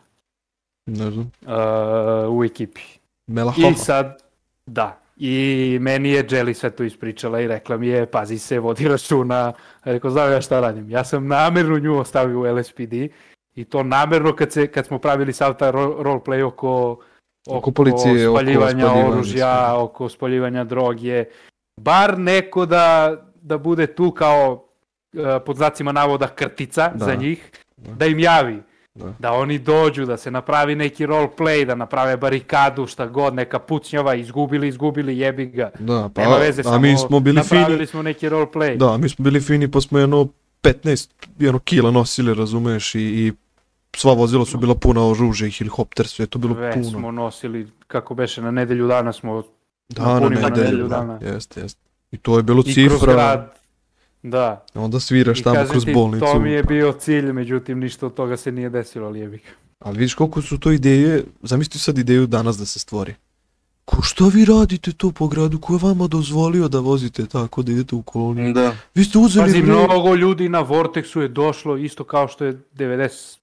Ne znam. uh, u ekipi. Mela I sad, da, i meni je Jelly sve to ispričala i rekla mi je, pazi se, vodi računa. Rekao, znam ja šta radim. Ja sam namerno nju ostavio u LSPD i to namerno kad, se, kad smo pravili sav taj ro- roleplay oko, Oko policije, oko spaljivanja oružja, oko spaljivanja droge. Bar neko da, da bude tu kao pod znacima navoda krtica Da. za njih, Da. da im javi. Da. Da oni dođu, da se napravi neki roleplay, da naprave barikadu, šta god, neka pucnjava, izgubili, izgubili, jebi ga. Da, pa, Nema veze, a samo mi smo bili napravili fini. smo neki roleplay. Da, mi smo bili fini pa smo jedno 15 jedno kila nosili, razumeš, i, i sva vozila su bila puna oružja i helikopter, sve je to bilo Sve puno. smo nosili, kako beše, na nedelju dana smo Da, na na nedelju, nedelju da. dana. Jeste, jeste. I to je bilo i kroz cifra, grad. Da, onda sviraš i tamo kroz ti, bolnicu. to mi je bio cilj, međutim ništa od toga se nije desilo, ali jebi ga. Ali vidiš koliko su to ideje, zamisli sad ideju danas da se stvori. Ko šta vi radite to po gradu, ko je vama dozvolio da vozite tako, da idete u koloniju? Da. Vi ste uzeli... Pazi, bre- mnogo ljudi na Vortexu je došlo, isto kao što je 90,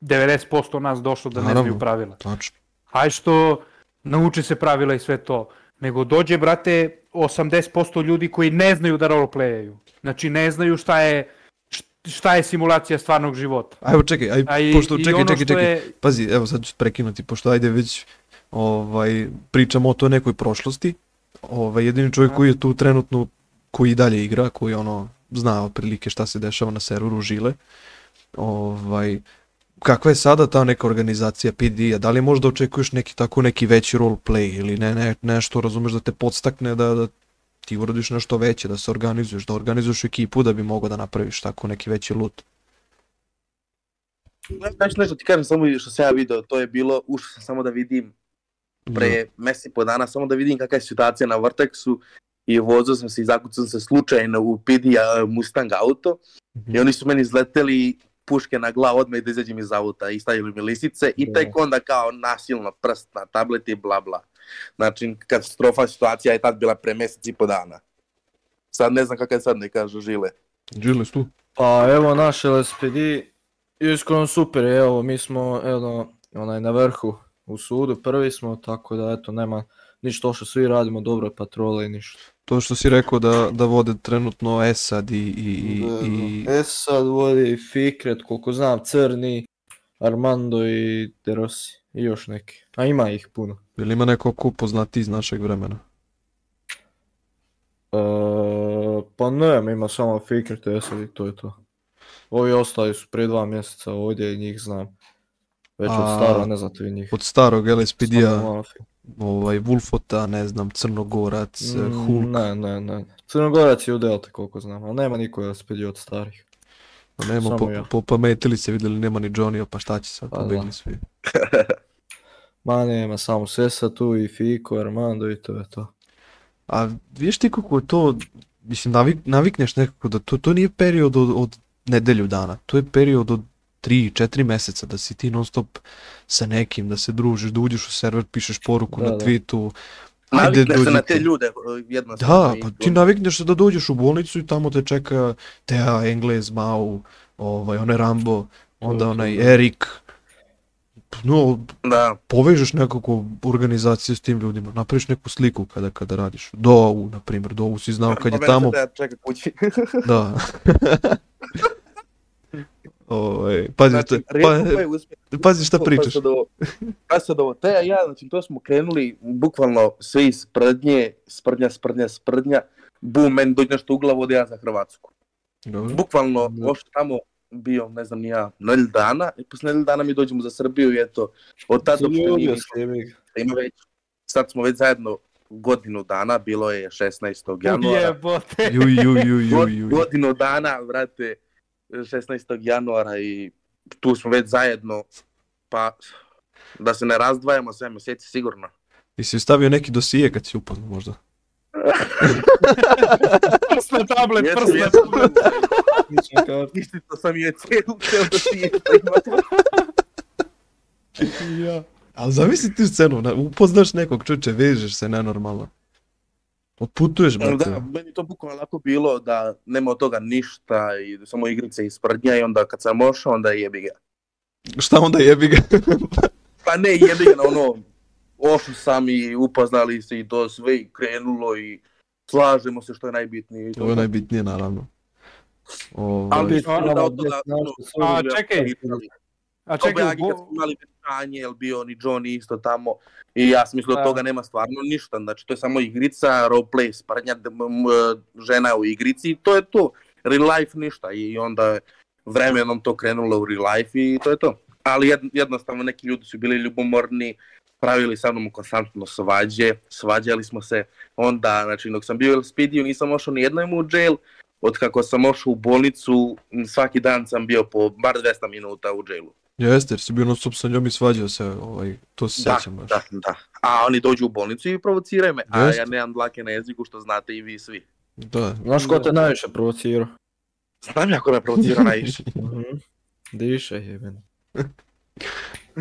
90% nas došlo da ne Naravno. znaju pravila. Tačno. Aj što nauči se pravila i sve to. Nego dođe, brate, 80% ljudi koji ne znaju da roleplayaju. Znači ne znaju šta je, šta je simulacija stvarnog života. A evo čekaj, aj, A i, pošto, i čekaj, čekaj, čekaj. je, Pazi, evo sad ću prekinuti, pošto ajde već ovaj, pričamo o toj nekoj prošlosti. Ovaj, jedini čovjek koji je tu trenutno, koji dalje igra, koji ono, zna otprilike šta se dešava na serveru Žile. Ovaj, kakva je sada ta neka organizacija PD-a? Da li možda očekuješ neki tako neki veći roleplay ili ne, ne, nešto, razumeš, da te podstakne da, da ti uradiš nešto veće, da se organizuješ, da organizuješ ekipu da bi mogao da napraviš tako neki veći loot. Znaš nešto ti kažem, samo što sam ja video, to je bilo, ušao sam samo da vidim pre mesec i po dana, samo da vidim kakva je situacija na Vortexu i vozio sam se i zakucao sam se slučajno u PD-a Mustang auto Mhm. i oni su meni izleteli puške na glavu odmah da izađem iz auta i stavili mi lisice i Da. tek onda kao nasilno prst na tablet i bla bla. Znači, katastrofa situacija je tad bila pre mesec i po dana. Sad ne znam kakva je sad ne kažu žile. Žile su tu. Pa evo naš LSPD iskreno super, evo mi smo evo, onaj na vrhu u sudu, prvi smo, tako da eto nema ništa što svi radimo dobro patrole i ništa. To što si rekao da, da vode trenutno Esad i, i, i, Da, i da. Esad vodi Fikret, koliko znam, Crni, Armando i De Rossi i još neki. A ima ih puno. ili ima neko ko poznati iz našeg vremena? E, pa ne, ima samo Fikret, Esad i to je to. Ovi ostali su prije dva mjeseca ovdje i njih znam. Već od A, stara, ne znate vi njih. Od starog LSPD-a, ovaj, Wolfota, ne znam, Crnogorac, Mm, Hulk, Ne, ne, ne. Crnogorac je u Delta koliko znam, ali nema niko spedi od starih. Pa nema, samo po, ja. po pametili se vidjeli, nema ni Johnny, pa šta će sad, Pa pobegli da. svi. Ma nema, samo Sesa tu i Fiko, Armando i to je to. A vidiš ti kako je to, mislim, navik, navikneš nekako da to, to nije period od, od nedelju dana, to je period od 3-4 meseca, da si ti non stop sa nekim, da se družiš, da uđeš u server, pišeš poruku Da, na da. Ajde Navikneš se na te ljude jednostavno. Da, pa ti navikneš se da dođeš u bolnicu i tamo te čeka Tea, Englez, Mau, ovaj, onaj Rambo, onda onaj da. Erik. No, Da, povežeš nekako organizaciju s tim ljudima, napraviš neku sliku kada kada radiš. Dovu, na primjer, Dovu si znao kad je Pa tamo, se da čeka kući. da. ovaj, pazi, Znači, šta, pa, pazi šta pričaš. Pa sad ovo, pa sad ovo, te ja, znači to smo krenuli bukvalno svi iz sprdnje, sprdnja, sprdnja, sprdnja, bum, meni dođe nešto u glavu, ode ja za Hrvatsku. Dobro. Bukvalno, Da. ošto tamo bio, ne znam ni ja, nelj dana, i posle nelj dana mi dođemo za Srbiju i eto, od tada uopšte nije ga. ima već, sad smo već zajedno godinu dana, bilo je 16. januara. Jebote. Juj, juj, God- juj, juj. Godinu dana, brate, 16. januara i tu smo već zajedno, pa da se ne razdvajamo sve mjeseci sigurno. I si stavio neki dosije kad si upoznao možda. Prst na tablet, Jesam, prst na tablet. Isto sam je cijelu, cijelu si Ja. Ali zamisli ti scenu, na- upoznaš nekog čuče, vežeš se nenormalno. Otputuješ, brate. Da, meni to bukvalno onako bilo da nema od toga ništa i samo igrice iz sprdnja i onda kad sam ošao onda jebi ga. Šta onda jebi ga? Pa ne jebi ga na ono, ošao sam i upoznali se i to sve i krenulo i slažemo se što je najbitnije. i to. Je najbitnije, naravno. Ovaj, Ali onda tamo od toga, da A, čekaj. A Čekaj, čekaj, kad smo imali venčanje, jel bio ni Johnny isto tamo i ja sam mislio Da. od toga nema stvarno ništa, znači to je samo igrica, roleplay, m- žena u igrici i to je to, real life ništa i onda vremenom to krenulo u real life i to je to. Ali jed, jednostavno neki ljudi su bili ljubomorni, pravili sa mnom konstantno svađe, svađali smo se, onda, znači dok sam bio u Speediju nisam ošao ni jednom u jail, od kako sam ošao u bolnicu, svaki dan sam bio po bar 200 minuta u jailu. Jeste, jer si bio non stop sa njom i svađao se, ovaj, to se Da, sjećam baš. da, da. A oni dođu u bolnicu i provociraju me, a Jeste. ja nemam dlake na jeziku što znate i vi svi. Da. Znaš ko te najviše provocirao? Znam ja ko me provocira najviše. Mhm. Diše jeben.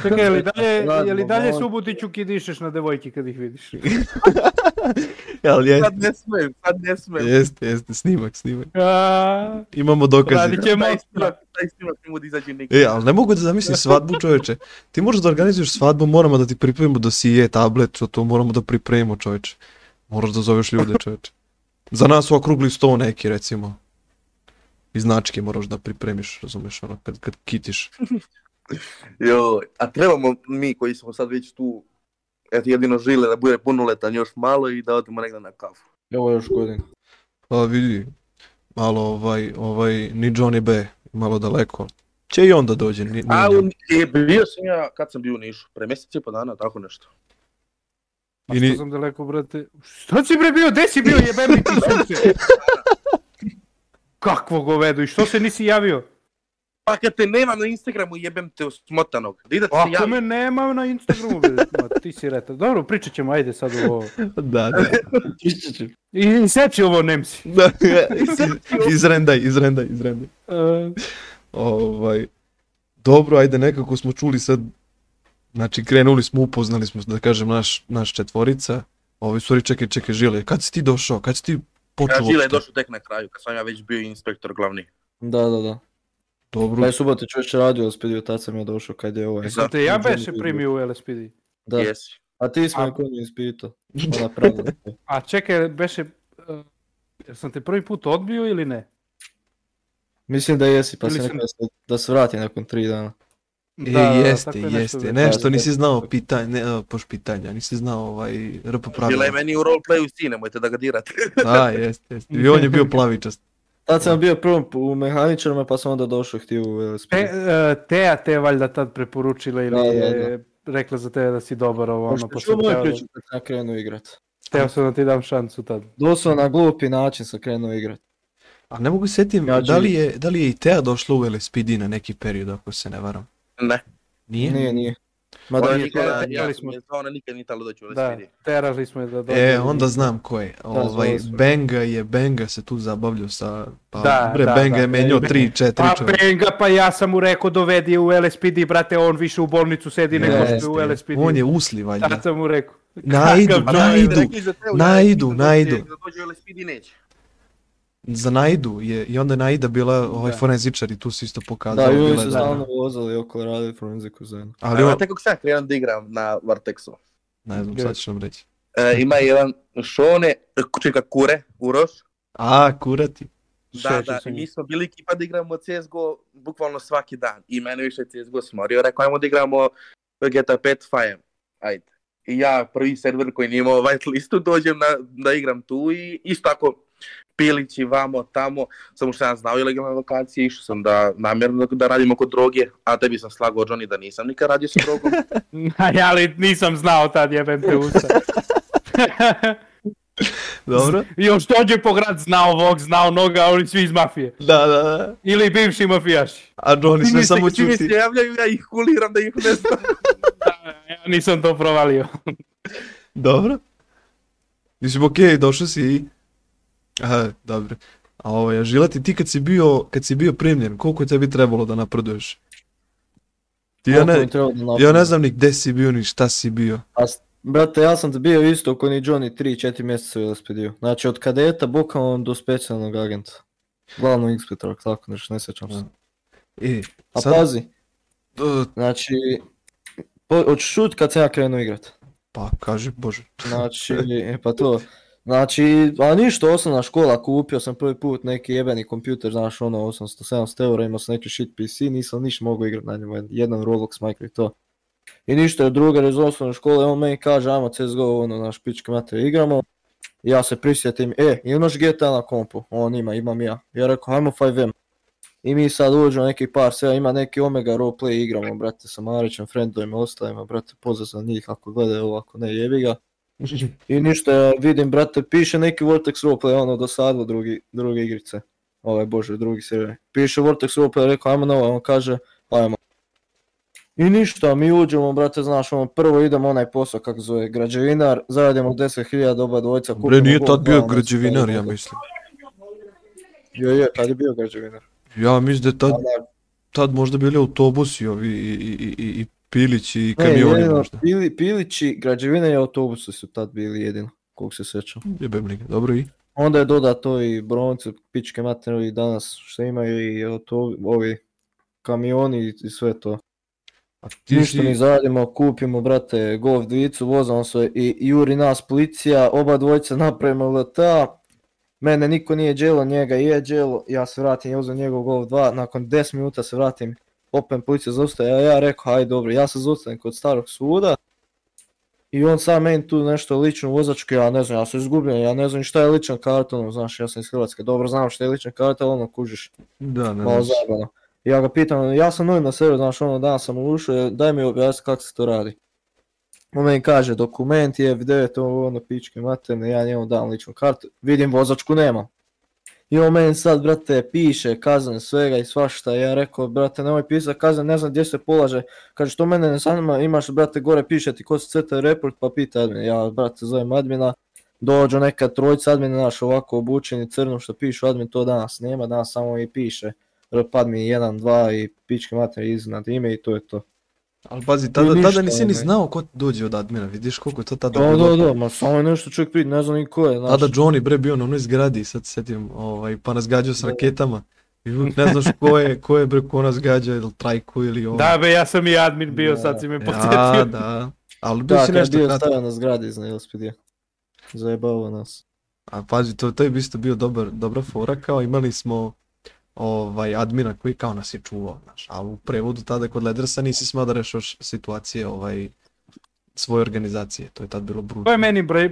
Čekaj, je li dalje, je li dalje malo. Subutiću kidišeš na devojke kad ih vidiš? Ali jeste, Sad ne smem, sad ne smem. jeste, jeste, snimak, snimak. A, Imamo dokaze. Radit ćemo. Taj snimak, taj snimak ne mogu da izađe nikad. E, ali ne mogu da zamislim svadbu čovječe. Ti možeš da organizuješ svadbu, moramo da ti pripremimo dosije, tablet, što to moramo da pripremimo čovječe. Moraš da zoveš ljude čovječe. Za nas u okrugli sto neki recimo. I značke moraš da pripremiš, razumeš, ono, kad, kad kitiš. Joj, a trebamo mi koji smo sad već tu, eto jedino žile da bude punoletan još malo i da odemo negdje na kafu. Evo još godina. Pa vidi, malo ovaj, ovaj, ni Johnny B, malo daleko. Će i onda dođe, ni, nije A u, e, bio sam ja, kad sam bio u Nišu, pre mjesec i po dana, tako nešto. a I što ni- sam daleko, brate? Što si bre bio? Gde si bio jebem mi ti sunce? Kakvo govedo i što se nisi javio? Pa kad te nemam na Instagramu jebem te smotanog, da ide ti se Ako javi. me nema na Instagramu, bre, ma, ti si reta. Dobro, pričat ćemo, ajde sad ovo. Da, da. I, i seči ovo Nemci. da. izrendaj, izrendaj, izrendaj. Uh, Ovaj, dobro, ajde, nekako smo čuli sad, znači krenuli smo, upoznali smo, da kažem, naš, naš četvorica. Ovi, sorry, čekaj, čekaj, Žile, kad si ti došao, kad si ti počeo Ja, Žile je uopšte? došao tek na kraju, kad sam ja već bio inspektor glavni. Da, da, da. Dobro, Taj subot je čovječe radio u speediju, tad sam ja došao kad je ovaj. Zato te ja beše primio u LSPD. Da, Jesi. a ti smo A- je ko nije ispitao. A čekaj, beše... Uh, sam te prvi put odbio ili ne? Mislim da jesi, pa sam- nekada da se, da se vrati nakon tri dana. E, Da, da, jeste, nešto jeste, bilo. nešto Da, nisi da. znao pitanje, ne, poš pitanja, nisi znao ovaj RP pravila. Žile je meni u roleplayu si, nemojte da ga dirate. Da, jeste, jeste. I on je bio plavičast. Tad sam bio prvo u mehaničarima pa sam onda došao htio u LSP. Te, uh, Teja te je valjda tad preporučila ili Da, da, je rekla za tebe da si dobar ovo, ono, Pošto pa moju teo, priču kad sam krenuo igrat. teo sam da ti dam šansu tad. Doslovno na glupi način sam krenuo igrat. A ne mogu setim, Ja da li, je, da li je i Teja došla u LSPD na neki period, ako se ne varam. Ne. Nije? Nije, nije. Ma da ja, smo. smo... ona nikad nije talo doći u Da, terali smo je da dođe. E, onda znam ko je. Ovaj, zvali su. Benga je, Benga se tu zabavljao sa... Pa, Da, bre, da, Benga da. je menjao 3-4 Pa čovjeka. Benga, pa ja sam mu rekao dovedi u LSPD, brate, on više u bolnicu sedi nego što je u LSPD. On je usli, valjda. Tad sam mu rekao. Naidu, da, naidu. ja naidu, da naidu. Da dođe u LSPD neće. Za Naidu je, i onda je Naida bila ovaj Da. forenzičar i tu se isto Da, pokazao. i oni bila su je stalno dobra. vozali oko radili forenziku zajedno. Ali on, Znate kako sam krenuo da igram na Vartexu? ne znam, sad ćeš nam reći. E, ima jedan Šone, čeka Kure, Uroš. A, kurati. Da, da, i mi smo bili ekipa da igramo CSGO bukvalno svaki dan. I mene više CSGO smorio, rekao ajmo da igramo GTA 5 Fajem. Ajde. I ja prvi server koji nije imao white listu dođem na, da igram tu i isto tako pilići vamo tamo, samo što sam znao ilegalne lokacije, išao sam da namjerno da, da radim oko droge, a tebi sam slagao Johnny da nisam nikad radio sa drogom. A ja li nisam znao tad jebem te usta. Dobro? I još dođe po grad, znao ovog, znao onoga, a oni svi iz mafije. Da, da, da. Ili bivši mafijaši. A Johnny sve samo svi mi se čuti. javljaju, ja ih kuliram da ih ne znam. Ja nisam to provalio. Dobro. Mislim, okej, došao si i... Aha, dobro. A ovo, ja žilati ti kad si bio, kad si bio primljen, koliko je tebi trebalo da napreduješ? Ti ja Koliko ne, da ja ne znam ni gde si bio, ni šta si bio. A Brate, ja sam bio isto ko ni Johnny 3-4 mjeseca u LSPD-u. Znači od kadeta bukvalno do specijalnog agenta. Glavnog inspektora, tako nešto, ne sjećam se. E, A sad, pazi, uh, znači, po, hoćeš šut kad sam ja krenuo igrat. pa kaži, bože. Znači, e pa to. Znači, a ništa, osnovna škola, kupio sam prvi put neki jebeni kompjuter, znaš, ono, 800-700 eura, imao sam neki shit PC, nisam ništa mogao igrat na njemu, jedan Roblox micro i to. I ništa, je drugar iz osnovne škole, on meni kaže, ajmo CSGO, ono, naš pičke mater igramo. I ja se prisjetim, e, imaš GTA na kompu? On ima, imam ja. Ja rekao, ajmo 5M. I mi sad uđemo neki par sela, ima neki Omega roleplay igramo, brate, sa Marićem, friendovima, ostalima, brate, pozdrav za njih, ako gledaju ovo, ako ne, jebi ga. I ništa, ja vidim, brate, piše neki Vortex roleplay, ono, dosadilo drugi, druge igrice. Ovaj, bože, drugi server. Piše Vortex roleplay, rekao, ajmo na ovaj, on kaže, ajmo. I ništa, mi uđemo, brate, znaš, ono, prvo idemo onaj posao, kako zove, građevinar, zaradimo 10.000 oba dvojca. Bre, kupimo nije Gold tad bio građevinar, ja mislim. Jo, je, tad je bio građevinar. Ja mislim da je tad, tad možda bili autobusi ovi i, i, i, i pilići i Ne, kamioni jedino, možda. Pili, pilići, građevine i autobusi su tad bili jedino, koliko se sjećam. Jebem li dobro i? Onda je dodato i bronce, pičke materije i danas što imaju i auto, ovi kamioni i sve to. A ti Ništa mi si, zaradimo, kupimo, brate, Golf dvicu, vozamo se i juri nas policija, oba dvojica napravimo LTA. Mene niko nije dželo, njega je dželo, ja se vratim, ja uzem njegov Golf 2, nakon 10 minuta se vratim, opet policija zaustaje, a ja rekao, hajde dobro, ja se zaustavim kod starog suda. I on sam meni tu nešto lično vozačku, ja ne znam, ja sam izgubljen, ja ne znam šta je ličan karton, ono, znaš, ja sam iz Hrvatske, dobro znam šta je ličan karton, ono, kužiš da, ne malo. I ja ga pitam, ja sam novi na seru, znaš, ono danas sam ušao, daj mi objasni kako se to radi. On meni kaže, dokument je, F9, ovo ono, pičke materne, ja njemu dam ličnu kartu, vidim vozačku nema. I on meni sad, brate, piše kazne svega i svašta, ja rekao, brate, nemoj pisati kazne, ne znam gdje se polaže. Kaže, što mene ne zanima, imaš, brate, gore piše ti ko se crta report, pa pita admin. Ja, brate, zovem admina, dođu neka trojica admina, naš ovako obučeni crno što pišu admin, to danas nema, danas samo i piše pad mi 1, 2 i pičke materije iznad ime i to je to. Ali pazi, tada, ništa, tada nisi ni ovaj. znao ko dođe od admina, vidiš koliko je to tada Da, bilo. da, da, ma samo je nešto čovjek priti, ne znam ni ko je, znaš. Tada Johnny bre bio na onoj zgradi, sad se sjetim, ovaj, pa nas gađao s Da. raketama. I ne znaš ko je, ko je bre ko nas gađa, ili trajku ili ovo. Da be, ja sam i admin bio, Da. sad si me ja, podsjetio. da. Ali bio Da, si kad je nešto bio stavio na zgradi iznad LSPD-a. Zajebava nas. A pazi, to, to je isto bio dobar, dobra fora, kao imali smo ovaj, admina koji kao nas je čuvao, znaš, a u prevodu tada kod Ledersa nisi smao da rešaš situacije ovaj, svoje organizacije, to je tad bilo To je brutalno. meni, bre,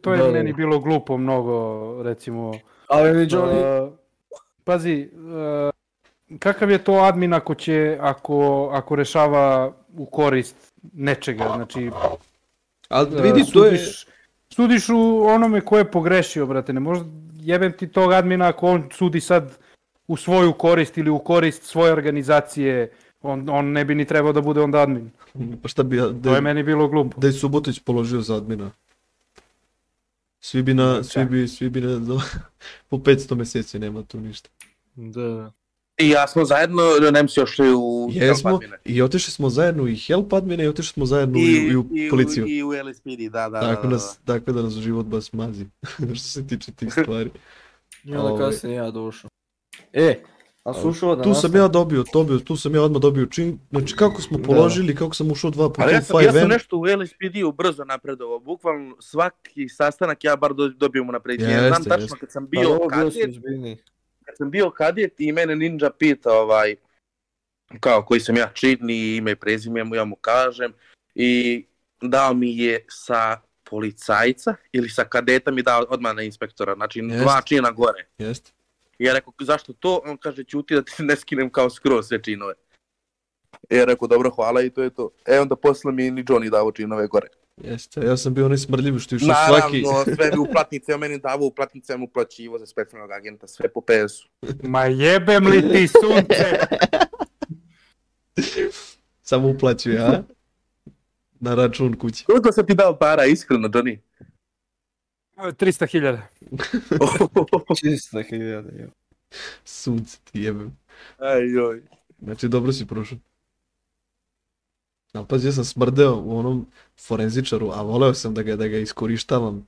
to je Da, da. meni bilo glupo mnogo, recimo. Ali mi Johnny, Uh, pazi, uh, kakav je to admin ako će, ako, ako rešava u korist nečega, znači uh, vidi, to je, sudiš, sudiš u onome ko je pogrešio, brate, ne možda jebem ti tog admina ako on sudi sad u svoju korist ili u korist svoje organizacije, on, on ne bi ni trebao da bude onda admin. pa šta bi, ja- To da, je meni bilo glupo. da je Subotić položio za admina. Svi bi na, svi bi, svi bi na, po 500 mjeseci nema tu ništa. da, da. I ja smo zajedno, nem si još u Jesmo, Helpadmine. i otišli smo zajedno i help admine i otišli smo zajedno i, I, i u i, policiju. u, i u LSPD, da, da, Tako, da, da, nas, tako da nas život baš mazi, što se tiče tih stvari. I onda Ovaj. kasnije ja došao. E, a slušao da Tu sam ja dobio, dobio, tu sam ja odmah dobio čin, znači kako smo Da. položili, kako sam ušao dva puta u ja sam, ja sam 5M. nešto u LSPD-u brzo napredovao, bukvalno svaki sastanak ja bar do, dobijem unapređenje. Znam Jeste, tačno jeste. kad sam bio, sam kadet, kad sam bio kadet i mene Ninja pita ovaj, kao koji sam ja čin i ime i prezime mu, ja mu kažem i dao mi je sa policajca ili sa kadeta mi dao odmah na inspektora, znači Jest. dva čina gore. Jeste. I ja rekao, zašto to? On kaže, ćuti da ti ne skinem kao skroz sve činove. I ja rekao, dobro, hvala i to je to. E onda posle mi ni Johnny dao činove gore. Jeste, ja sam bio onaj smrdljiv što je išao svaki... Naravno, sve bi uplatnice, on meni davao uplatnice, mu uplaćivo za specijalnog agenta, sve po PS-u. Ma jebem li ti sunce? Samo uplaćuje, a? Na račun kući. Koliko sam ti dao para, iskreno, Johnny? 300.000. Čista hiljada, jo. Sunce ti jebem. Aj, joj. Znači, dobro si prošao. Ali pazi, ja sam smrdeo u onom forenzičaru, a voleo sam da ga, da ga iskorištavam.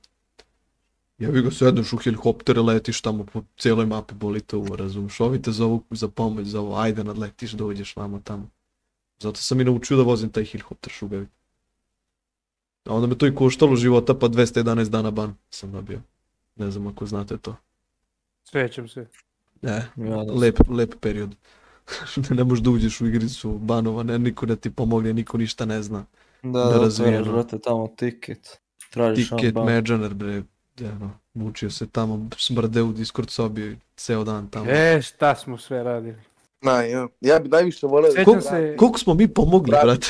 Ja bi ga sedneš u helikoptere, letiš tamo po cijeloj mapi, boli to uvo, razumiješ. Ovi te zovu za pomoć, za ovo, ajde nadletiš, dođeš vamo tamo. Zato sam i naučio da vozim taj helikopter šugavi. A onda me to i koštalo života, pa 211 dana ban sam dobio. Ne znam ako znate to. Svećam se. Ne, Ja da lep, lep period. ne možeš da uđeš u igricu banova, ne, niko da ti pomogne, niko ništa ne zna. Da, da, otvaraš, brate, tamo tiket. Tražiš Ticket ban. Majoner, bre, ono, mučio se tamo, smrde u Discord sobi ceo dan tamo. E, šta smo sve radili. Na, ja. ja bi najviše voleo Sjećam se, Koliko smo mi pomogli, brate?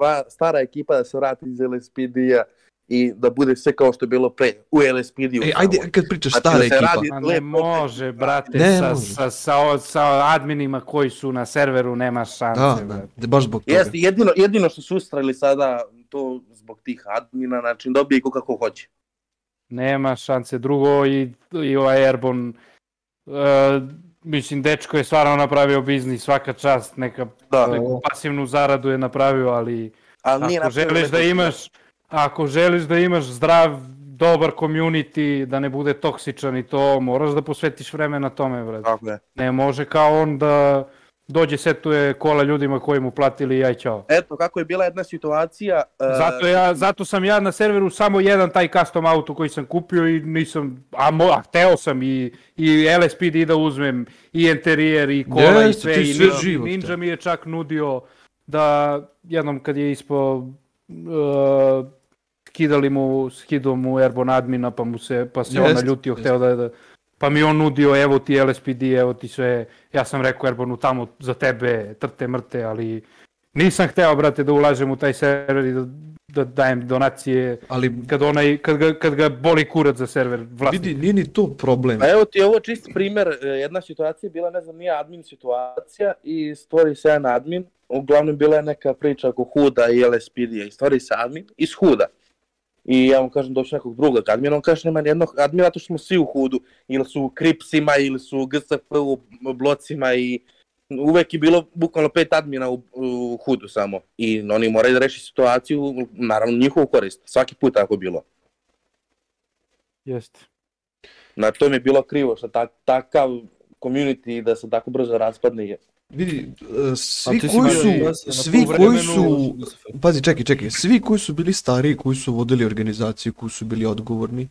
Stara, va- stara ekipa da se vrati iz LSPD-a i da bude sve kao što je bilo pre u LSPD-u. Ej, ajde, kad pričaš Znači, da stara se ekipa. radi- ne lepo- može, brate, Ne sa, može. Sa, sa, sa, adminima koji su na serveru nema šanse. Da, da, da, baš zbog toga. Jeste, jedino, jedino što su ustrali sada to zbog tih admina, znači dobije ko kako hoće. Nema šanse. Drugo i, i ovaj Airborne, uh, mislim, dečko je stvarno napravio biznis, svaka čast, neka Da, neku pasivnu zaradu je napravio, ali ali nije ako napravio želiš da imaš, ako želiš da imaš zdrav, dobar community, da ne bude toksičan i to, moraš da posvetiš vremena tome, brate. Tako je. Ne može kao on da dođe setuje kola ljudima koji mu platili i aj čao. Eto, kako je bila jedna situacija... e, Zato, ja, zato sam ja na serveru samo jedan taj custom auto koji sam kupio i nisam, a, mo, a hteo sam i, i LSPD da uzmem, i interijer, i kola, i Jeste, sve, ti i sve Ninja, život, Ninja mi je čak nudio da jednom kad je ispo uh, skidali mu, skido mu Airborne admina, pa mu se, pa se on Jeste, naljutio, jeste. hteo da, da, pa mi on nudio, evo ti LSPD, evo ti sve, ja sam rekao Airborne tamo za tebe, trte mrte, ali nisam hteo, brate, da ulažem u taj server i da, da dajem donacije Ali kad, onaj, kad, ga, kad ga boli kurac za server vlasnik. vidi, nije ni to problem. Pa evo ti ovo čist primer, e, jedna situacija je bila, ne znam, nije admin situacija i stvori se jedan admin, uglavnom bila je neka priča oko Huda i LSPD-a i stvori se admin iz Huda. I ja mu kažem doći nekog drugog admina, on kaže nema nijednog admina, zato što smo svi u Hudu, ili su u Kripsima, ili su u GSP u blocima i uvek je bilo bukvalno pet admina u, u Hudu samo. I oni moraju da reši situaciju, naravno njihovu korist, svaki put tako bilo. Jeste. Na to mi je bilo krivo što tak, takav community da se tako brzo raspadne. Vidi, e, svi koji su, i svi koji su, pazi, čekaj, čekaj, svi koji su bili stariji, koji su vodili organizaciju, koji su bili odgovorni,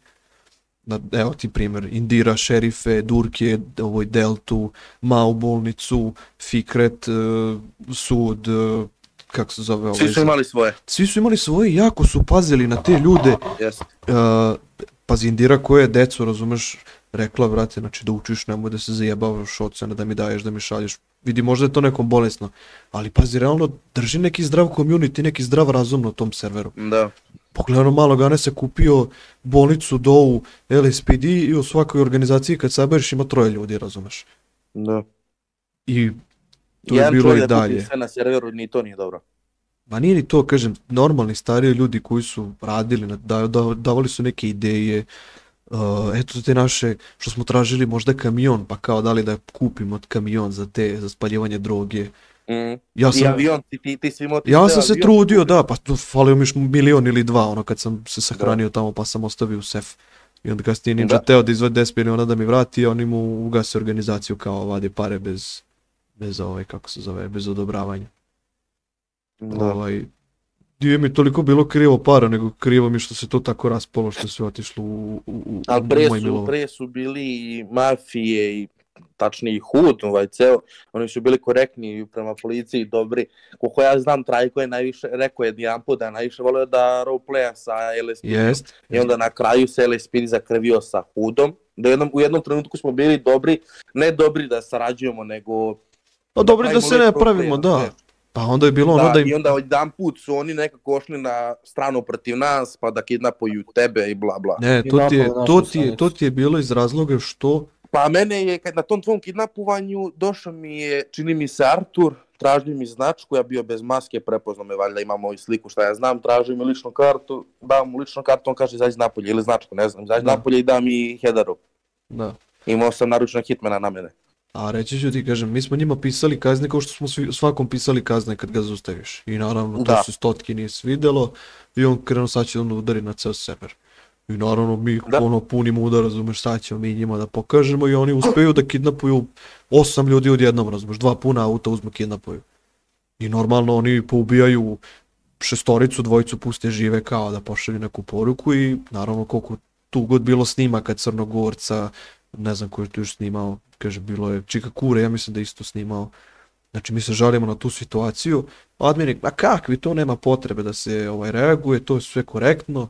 na, evo ti primjer, Indira, Šerife, Durke, ovoj Deltu, Mao bolnicu, Fikret, e, sud, e, kako se zove ovaj, Svi su imali svoje. svi su imali svoje, jako su pazili na te ljude, Jeste. Uh, pazi, Indira koja je decu, razumeš, rekla, brate, znači da učiš, nemoj da se zajebavaš ocene, da mi daješ, da mi šalješ. Vidi, možda je to nekom bolesno, ali pazi, realno drži neki zdrav community, neki zdrav razum na tom serveru. Da. Pogledaj ono malo, Ganes je kupio bolnicu, DOU, LSPD i u svakoj organizaciji kad saberiš ima troje ljudi, razumeš. Da. I to je Jedan bilo čovjek i da dalje. sve na serveru, ni to nije dobro. Ma nije ni to, kažem, normalni stariji ljudi koji su radili, da, da, davali su neke ideje, uh, eto te naše, što smo tražili možda kamion, pa kao dali da kupimo kamion za te, za spaljivanje droge. Mm. Ja I sam, avion, ti, ti, ti si imao ti ja sam se avion. trudio, da, pa tu falio mi još milion ili dva, ono kad sam se sahranio tamo pa sam ostavio u sef. I onda kasnije Ninja Da. teo da izvede 10 miliona da mi vrati, a oni mu ugase organizaciju kao vade pare bez, bez ovaj, kako se zove, bez odobravanja. Da. Ovaj, nije mi toliko bilo krivo para, nego krivo mi što se to tako raspalo, što sve otišlo u, u, u, Ali u pre su, pre su bili i mafije i tačnije i hud, ovaj ceo, oni su bili korektni prema policiji, dobri. Koliko ja znam, Trajko je najviše, rekao je jedan put da je najviše volio da roleplaya sa LSP. Jest. I onda na kraju se LSP zakrvio sa hudom. Da jednom, u jednom trenutku smo bili dobri, ne dobri da sarađujemo, nego... Pa dobro da se ne pravimo, da. ne. Pa onda je bilo ono Da, da im... I onda jedan put su oni nekako ošli na stranu protiv nas, pa da kidnapuju tebe i bla bla. Ne, to ti, je, to, ti je, to ti je bilo iz razloga što... Pa mene je, kad na tom tvom kidnapovanju, došao mi je, čini mi se Artur, tražio mi značku, ja bio bez maske, prepoznao me, valjda imamo i sliku šta ja znam, tražio mi ličnu kartu, dam mu ličnu kartu, on kaže izađi napolje, ili značku, ne znam, izađi Da. napolje i da mi hedaru. Da. Imao sam naručnog hitmana na mene. A reći ću ti, kažem, mi smo njima pisali kazne kao što smo svi, svakom pisali kazne kad ga zaustaviš. I naravno, to Da. se stotki nije svidelo i on krenuo sad će on udari na ceo sever. I naravno mi Da. ono punimo udar, razumeš, sad ćemo mi njima da pokažemo i oni uspeju da kidnapuju osam ljudi odjednom, razumeš, dva puna auta uzmu kidnapuju. I normalno oni poubijaju šestoricu, dvojicu puste žive kao da pošalju neku poruku i naravno koliko tu god bilo snimaka Crnogorca, ne znam ko je tu još snimao, kaže bilo je Čika Kure, ja mislim da isto snimao. Znači mi se žalimo na tu situaciju, admin ma kakvi, to nema potrebe da se ovaj reaguje, to je sve korektno.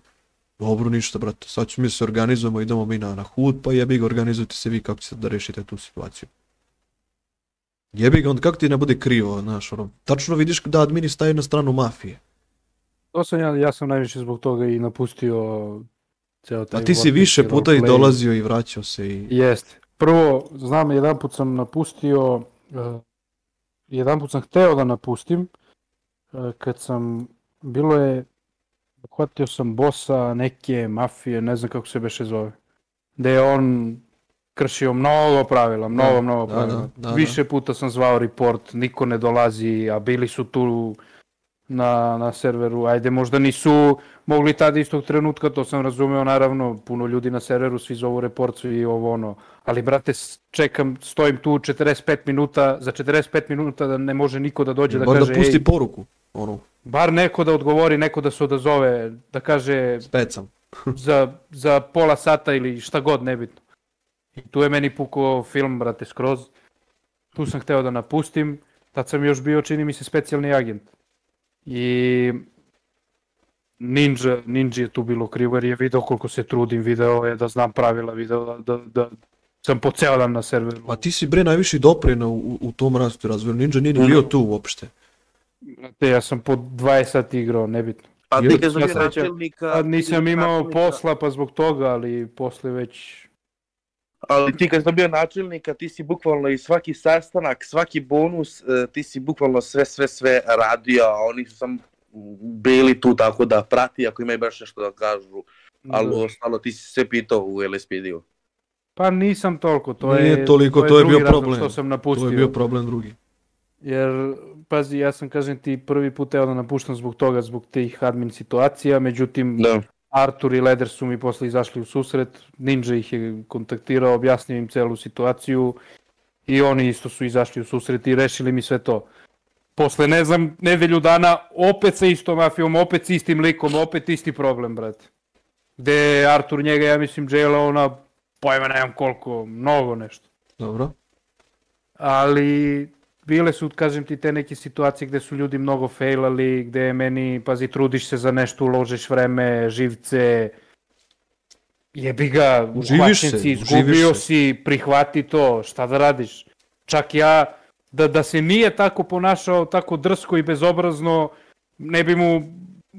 Dobro, ništa, brate, sad ćemo mi se organizujemo, idemo mi na, na hud, pa jebi ga, organizujte se vi kako ćete da rešite tu situaciju. Jebi ga, onda kako ti ne bude krivo, znaš, ono, tačno vidiš da admini staju na stranu mafije. To sam ja, ja sam najviše zbog toga i napustio ceo taj A ti si više puta i dolazio i vraćao se i... Jeste. Prvo, znam, jedan put sam napustio, uh, jedan put sam hteo da napustim, uh, kad sam, bilo je, uhvatio sam bosa neke mafije, ne znam kako se beše zove, da je on kršio mnogo pravila, mnogo, mnogo da, pravila. da, da, da. Više puta sam zvao report, niko ne dolazi, a bili su tu na, na serveru, ajde možda nisu mogli tada istog trenutka, to sam razumeo naravno, puno ljudi na serveru, svi zovu report, svi ovo ono, ali brate, čekam, stojim tu 45 minuta, za 45 minuta da ne može niko da dođe da Bar kaže, da pusti ej, poruku, ono, bar neko da odgovori, neko da se odazove, da kaže specam. za, za pola sata ili šta god, nebitno. I tu je meni pukao film, brate, skroz. Tu sam hteo da napustim, tad sam još bio, čini mi se, specijalni agent. I Ninja, Ninja je tu bilo krivo jer je video koliko se trudim, video je da znam pravila, video da, da, da sam po ceo dan na serveru. Pa ti si bre najviše doprinao u, u tom rastu razvoju. Ninja nije ni bio tu uopšte. Brate, ja sam po 20 sati igrao, nebitno. Pa ti sam reći, načelnika... Nisam imao načelnika- posla pa zbog toga, ali posle već Ali ti kad sam bio načelnika, ti si bukvalno i svaki sastanak, svaki bonus, e, ti si bukvalno sve, sve, sve radio, a oni su sam bili tu tako da prati ako imaju baš nešto da kažu, ali ostalo ti si sve pitao u LSPD-u. Pa nisam toliko, to Nije je toliko, to je drugi bio razlog problem. Što sam To napustio. je bio problem drugi. Jer, pazi, ja sam, kažem ti, prvi put evo da napuštam zbog toga, zbog tih admin situacija, međutim, Da. Artur i Leder su mi posle izašli u susret, Ninja ih je kontaktirao, objasnio im celu situaciju i oni isto su izašli u susret i rešili mi sve to. Posle, ne znam, nedelju dana, opet sa istom mafijom, opet s istim likom, opet isti problem, brate. Gde je Artur njega, ja mislim, jailao na pojma nemam koliko, mnogo nešto. Dobro. Ali bile su, kažem ti, te neke situacije gde su ljudi mnogo failali, gde je meni, pazi, trudiš se za nešto, uložiš vreme, živce, jebi ga, Uživiš se, izgubio se. si, prihvati to, šta da radiš? Čak ja, da, da se nije tako ponašao, tako drsko i bezobrazno, ne bi mu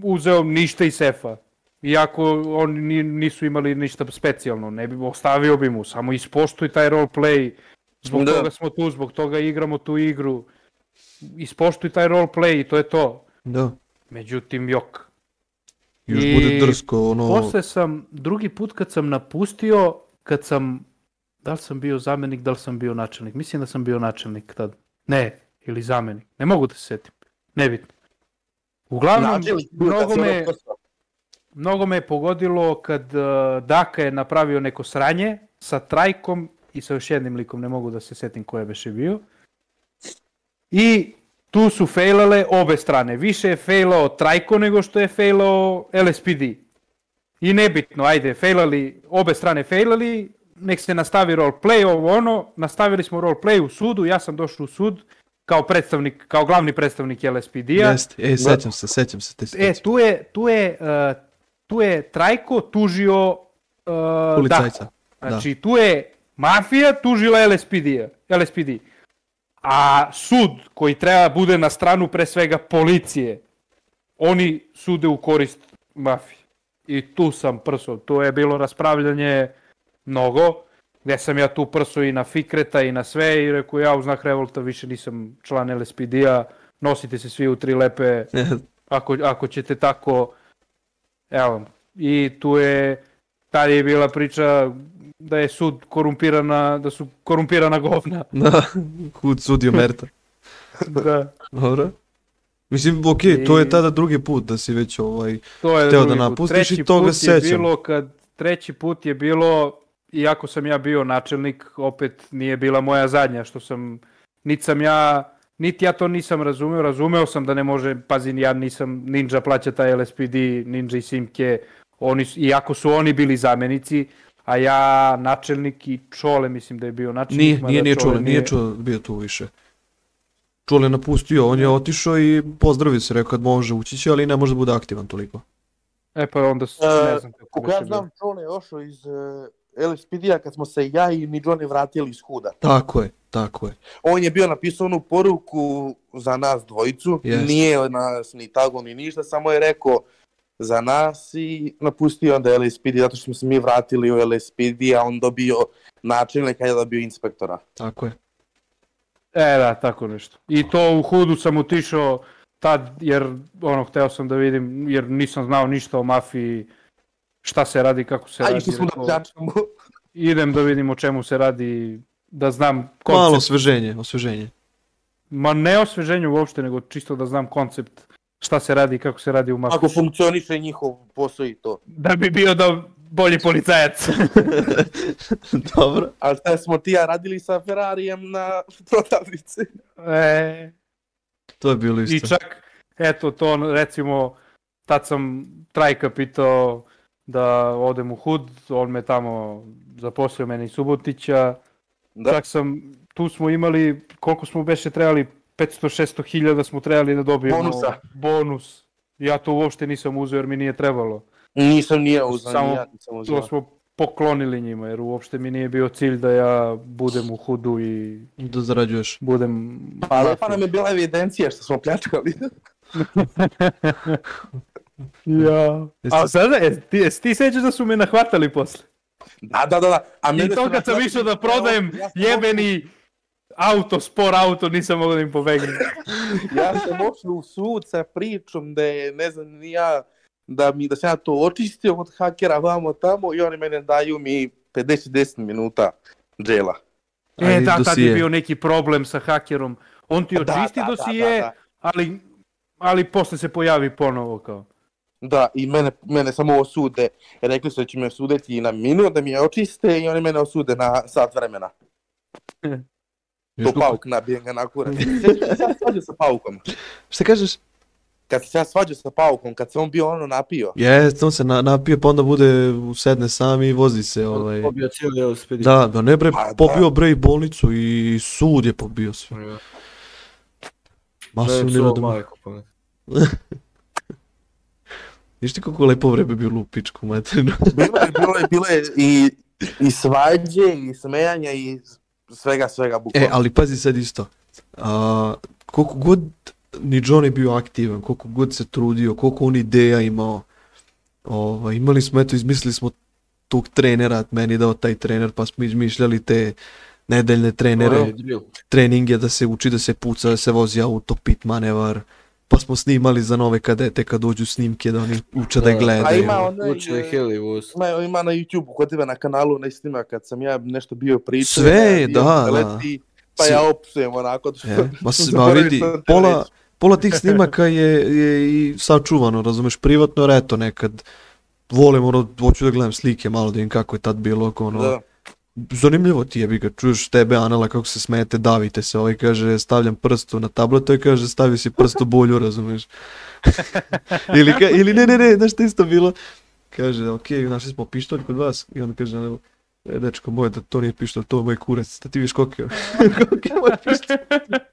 uzeo ništa iz sefa. Iako oni ni- nisu imali ništa specijalno, ne bi ostavio bi mu, samo ispoštuj taj roleplay, zbog Da. toga smo tu, zbog toga igramo tu igru, ispoštuj taj roleplay i to je to. Da. Međutim, jok. Još I bude drsko, ono... Posle sam, drugi put kad sam napustio, kad sam, da li sam bio zamenik, da li sam bio načelnik, mislim da sam bio načelnik tad. Ne, ili zamenik, ne mogu da se setim, nebitno. Uglavnom, kad mnogo me, mnogo me je pogodilo kad uh, Daka je napravio neko sranje sa Trajkom i sa još jednim likom, ne mogu da se setim ko je beše bio. I tu su failale obe strane. Više je failao Trajko nego što je failao LSPD. I nebitno, ajde, failali, obe strane failali, nek se nastavi roleplay, ovo ono, nastavili smo roleplay u sudu, ja sam došao u sud kao predstavnik, kao glavni predstavnik LSPD-a. Jeste, e, sećam se, sećam se te E, situacije. tu je, tu je, uh, tu je Trajko tužio uh, Policajca. Daku. Znači, tu je mafija tužila LSPD, LSPD. A sud koji treba bude na stranu pre svega policije, oni sude u korist mafije. I tu sam prso, tu je bilo raspravljanje mnogo, gde sam ja tu prso i na Fikreta i na sve i rekao ja u znak revolta više nisam član LSPD-a, nosite se svi u tri lepe ako, ako ćete tako, evo, i tu je, tad je bila priča da je sud korumpirana, da su korumpirana govna. Da, kud sudio Merta. da, Dobro. Mislim, okej, to je I- tada drugi put da si već ovaj... to je Hteo da napustiš i Treći toga put se je sećam. bilo kad, treći put je bilo, iako sam ja bio načelnik, opet nije bila moja zadnja, što sam, niti sam ja, niti ja to nisam razumeo, razumeo sam da ne može, pazi, ja nisam Ninja plaća taj LSPD, Ninja i Simke, oni, iako su oni bili zamenici, a ja načelnik i Čole mislim da je bio načelnik. Nije, nije, nije Čole nije čuo bio tu više. Čule je napustio, on je otišao i pozdravio se, rekao kad može ući će, ali ne može da bude aktivan toliko. E pa onda s- E, ne znam kako Koliko ja znam, John je ošao iz uh, LSPD-a kad smo se ja i ni Johnny vratili iz huda. Tako je, tako je. On je bio napisao onu poruku za nas dvojicu, Jest. nije nas ni tago ni ništa, samo je rekao za nas i napustio onda LSPD zato što smo se mi vratili u LSPD, a on dobio načelnika, ja dobio inspektora. Tako je. E da, tako nešto. I to u hudu sam otišao tad, jer ono, hteo sam da vidim, jer nisam znao ništa o mafiji, šta se radi, kako se A radi. išli smo da rekao, pljačkamo. idem da vidim o čemu se radi, da znam koncept. Malo osveženje, osveženje. Ma ne osveženje uopšte, nego čisto da znam koncept šta se radi i kako se radi u mafiji. Ako funkcioniše njihov posao i to. Da bi bio da bolji policajac. Dobro. Ali šta smo ti ja radili sa Ferrarijem na prodavnici? e, To je bilo I isto. čak, eto to recimo, tad sam Trajka pitao da odem u Hud, on me tamo zaposlio meni iz Subotića. Da. Čak sam, tu smo imali, koliko smo beše trebali, 500-600 hiljada smo trebali da dobijemo Bonusa. bonus. Ja to uopšte nisam uzeo jer mi nije trebalo. Nisam nije uzao, Samo ja nisam uzao. To smo poklonili njima jer uopšte mi nije bio cilj da ja budem u Hudu i Da zarađuješ. budem... Pa lepa nam je bila evidencija što smo pljačkali. Ja. A sada, jes ti, jes ti sećaš da su me nahvatali posle? da, da, da, da. A I to kad sam išao da prodajem ja sam jebeni auto, spor auto, nisam mogao da im pobegnem. Ja sam ošao u sud sa pričom da je, ne znam, ni ja, da mi da sam ja to očistio od hakera vamo tamo i oni mene daju mi 50-10 minuta džela. E, Ajde, da, tad je bio neki problem sa hakerom. On ti očisti dosije, Da, ali, ali posle se pojavi ponovo kao. da, i mene, mene samo osude. Rekli su da će me osuditi na minut, da mi je očiste i oni mene osude na sat vremena. Pauk nabijem ga na kurac. Sjećaš se ja svađao sa paukom. Šta kažeš? Kad se ja svađao sa paukom, kad se on bio ono napio. Jest, on se na, napije pa onda bude, sedne sam i vozi se. Ovaj. Pobio cijeli LSPD. Da, da ne bre, Pa da. pobio bre i bolnicu i sud je pobio sve. Ja. Rodom. majko, pa ne. Viš ti kako lepo vreme bilo u pičku materinu. Bilo je, bilo je, bilo je i, i svađe, i smejanja, i svega, svega, E, bukvalno. ali pazi sad isto. A, koliko god ni Johnny bio aktivan, koliko god se trudio, koliko on ideja imao, ovaj, imali smo, eto, izmislili smo tog trenera, meni dao taj trener, pa smo izmišljali te nedeljne trenere, je treninge da se uči, da se puca, da se vozi auto, pit manevar, pa smo snimali za nove kadete kad dođu snimke da oni uče da Da. gledaju. A ima onaj, Uče. Ima, ima na YouTube kod tebe na kanalu onaj snimak kad sam ja nešto bio pričao. Sve, da, da. Leti, pa Sve. ja opsujem onako. što- E, ma, ma vidi, pola, pola tih snimaka je, je i sačuvano, razumeš, privatno, jer eto nekad volim, ono, hoću da gledam slike malo da vidim kako je tad bilo, ako ono, Da. Zanimljivo ti je, bi ga, čuješ tebe, Anela, kako se smete, davite se, ovaj kaže, stavljam prstu na tablet, ovaj kaže, stavi si prst u bulju, razumeš. ili, ka, ili ne, ne, ne, znaš što isto bilo? Kaže, ok, našli smo pištolj kod vas, i on kaže, Anela, E, dečko moj, da to nije pištolj, to je moj kurac, da ti vidiš koliko je, koliko je moj pištolj.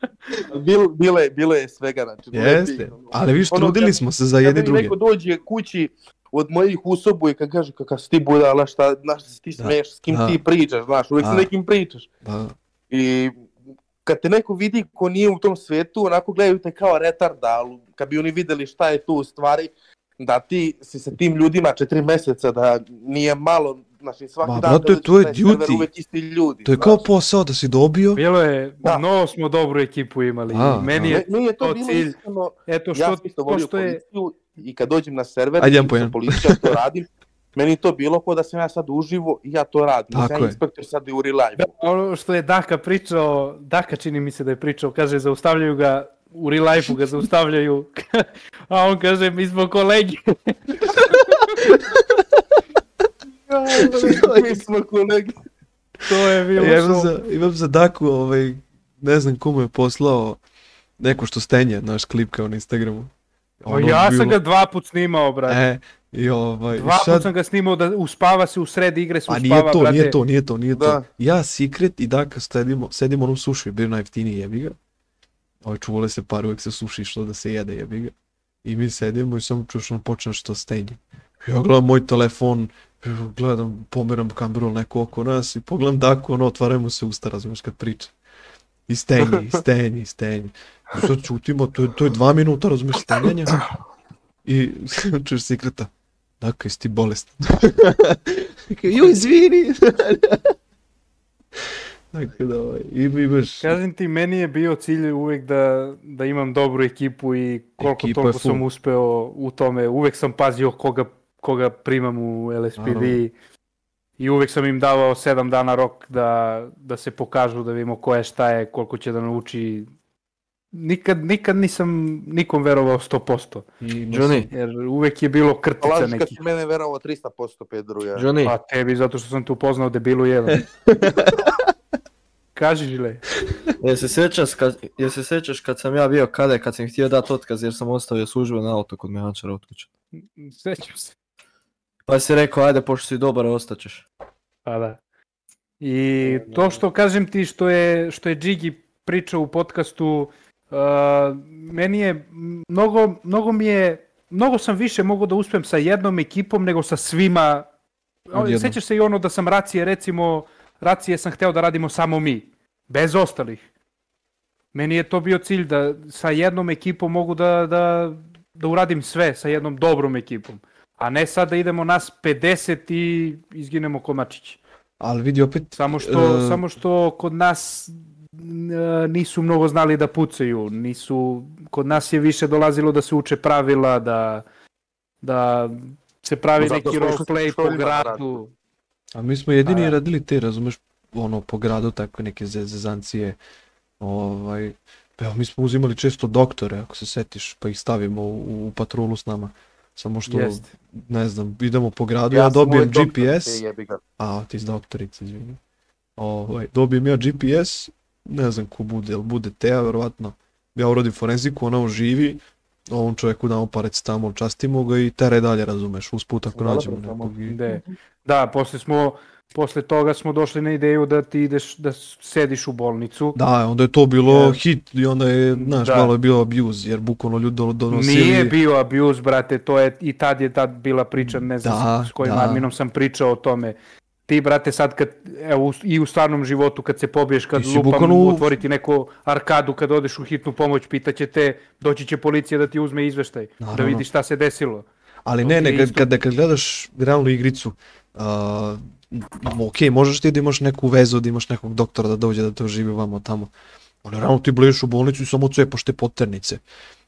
Bil, bilo, je, bilo je svega, znači. Jeste, ali viš, trudili smo se za jedni mi druge. neko dođe kući od mojih u sobu i kad kaže kakav si ti budala, šta, znaš, da se ti Da, smeješ, s kim da. ti pričaš, znaš, uvijek Da. s nekim pričaš. Da, I kad te neko vidi ko nije u tom svetu, onako gledaju te kao retarda, ali kad bi oni videli šta je tu u stvari, da ti si sa tim ljudima četiri meseca, da nije malo, znači svaki Ma, dan brate, dođeš to je duty. uvek isti ljudi. To je kao znaš. posao da si dobio. Bilo je, Da. mnogo smo dobru ekipu imali. A, Meni a. je, Me- Meni je to to bilo cilj. iskreno, eto ja što, isto to što je, policiju i kad dođem na server Ajde, i jedan po sa jedan. policijom to radim, meni to bilo kao da sam ja sad uživo i ja to radim. Da Tako sam ja je. inspektor sad i u real life. ono što je Daka pričao, Daka čini mi se da je pričao, kaže zaustavljaju ga, u real life-u ga zaustavljaju, a on kaže mi smo kolegi. Mi smo kolegi. to je bilo Ja imam za, imam za Daku, ovaj, ne znam komu je poslao neko što stenje, naš klip kao na Instagramu. O, Ono ja sam bilo- ga dva put snimao, brate. E, i ovaj, Dva sad, put sam ga snimao da uspava se u sred igre, se a uspava, nije to, brate. nije to, nije to, nije to. Da. Ja, Secret i Daka sedimo, sedimo ono suši, bio najjeftiniji jebi ga. Ovaj čuvale se par, uvek se suši što da se jede jebi ga. I mi sedimo i samo čuš ono počne što stenje. Ja gledam moj telefon, gledam, pomeram kameru neko oko nas i pogledam Daku, ono, otvaraju mu se usta, razumiješ, kad priča. I stenje, i stenje, i stenje. I sad čutimo, to je, to je dva minuta, razumiješ, stenjanja. I čuješ Secreta. Daka, jesi ti bolestan? Ju, izvini! Tako da, ovaj, imaš... Kažem ti, meni je bio cilj uvek da, da imam dobru ekipu i koliko Ekipa toliko sam uspeo u tome. Uvek sam pazio koga, koga primam u LSPD Naravno. i uvek sam im davao sedam dana rok da, da se pokažu, da vidimo ko je, šta je, koliko će da nauči. Nikad, nikad nisam nikom verovao 100%, Johnny, jer uvek je bilo krtica Lažiš kad nekih. si mene verovao 300% Pedro. Ja. Johnny, Pa tebi, zato što sam te upoznao debilu jedan. Kaži, Žile. jel se sjećaš kad, jel se sjećaš kad sam ja bio kada kad sam htio dati otkaz jer sam ostavio službeno auto kod mehančara od kuće. Sećam se. Pa si rekao, ajde, pošto si dobar, ostaćeš. Pa da. I to što kažem ti što je što je Džigi pričao u podcastu uh, meni je mnogo mnogo mi je mnogo sam više mogao da uspem sa jednom ekipom nego sa svima. Odjednom. Sećaš se i ono da sam racije recimo racije sam hteo da radimo samo mi bez ostalih. Meni je to bio cilj da sa jednom ekipom mogu da, da, da uradim sve sa jednom dobrom ekipom. A ne sad da idemo nas 50 i izginemo komačići. Ali vidi opet, Samo što, E, samo što kod nas nisu mnogo znali da pucaju, nisu, kod nas je više dolazilo da se uče pravila, da, da se pravi Zato neki roleplay po gradu. a mi smo jedini Pa da. radili te, razumeš, ono, po gradu, takve neke ze- zezancije. Ovaj, pa evo, mi smo uzimali često doktore, ako se setiš, pa ih stavimo u, u patrolu s nama. Samo što, Jeste. ne znam, idemo po gradu, ja, sam dobijem doktor, GPS, ga. a ti si doktorica, izvini. Ovaj, dobijem ja GPS, ne znam ko bude, jel bude Teja, verovatno. Ja uradim forenziku, ona oživi, ovom čovjeku damo paracetamol, častimo ga i tere dalje, razumeš, usput ako nađemo nekog. i- De. Da, posle smo, posle toga smo došli na ideju da ti ideš, da sediš u bolnicu. Da, onda je to bilo Jer- hit i onda je, znaš, Da. malo je bio abuse, jer bukvalno ljudi do- donosili... Nije bio abuse, brate, to je, i tad je tad bila priča, ne znam Da, s kojim da. adminom sam pričao o tome. Ti, brate, sad kad, evo, i u stvarnom životu, kad se pobiješ, kad lupam, bukvalno otvoriti neku arkadu, kad odeš u hitnu pomoć, pitaće te, doći će policija da ti uzme izveštaj, da Naravno. vidi šta se desilo. Ali To ne, ne, isto- kad, kad gledaš realnu igricu, uh, ok, možeš ti da imaš neku vezu, da imaš nekog doktora da dođe da te oživi vamo tamo. Ali realno ti bliš u bolnicu i samo cepaš te poternice.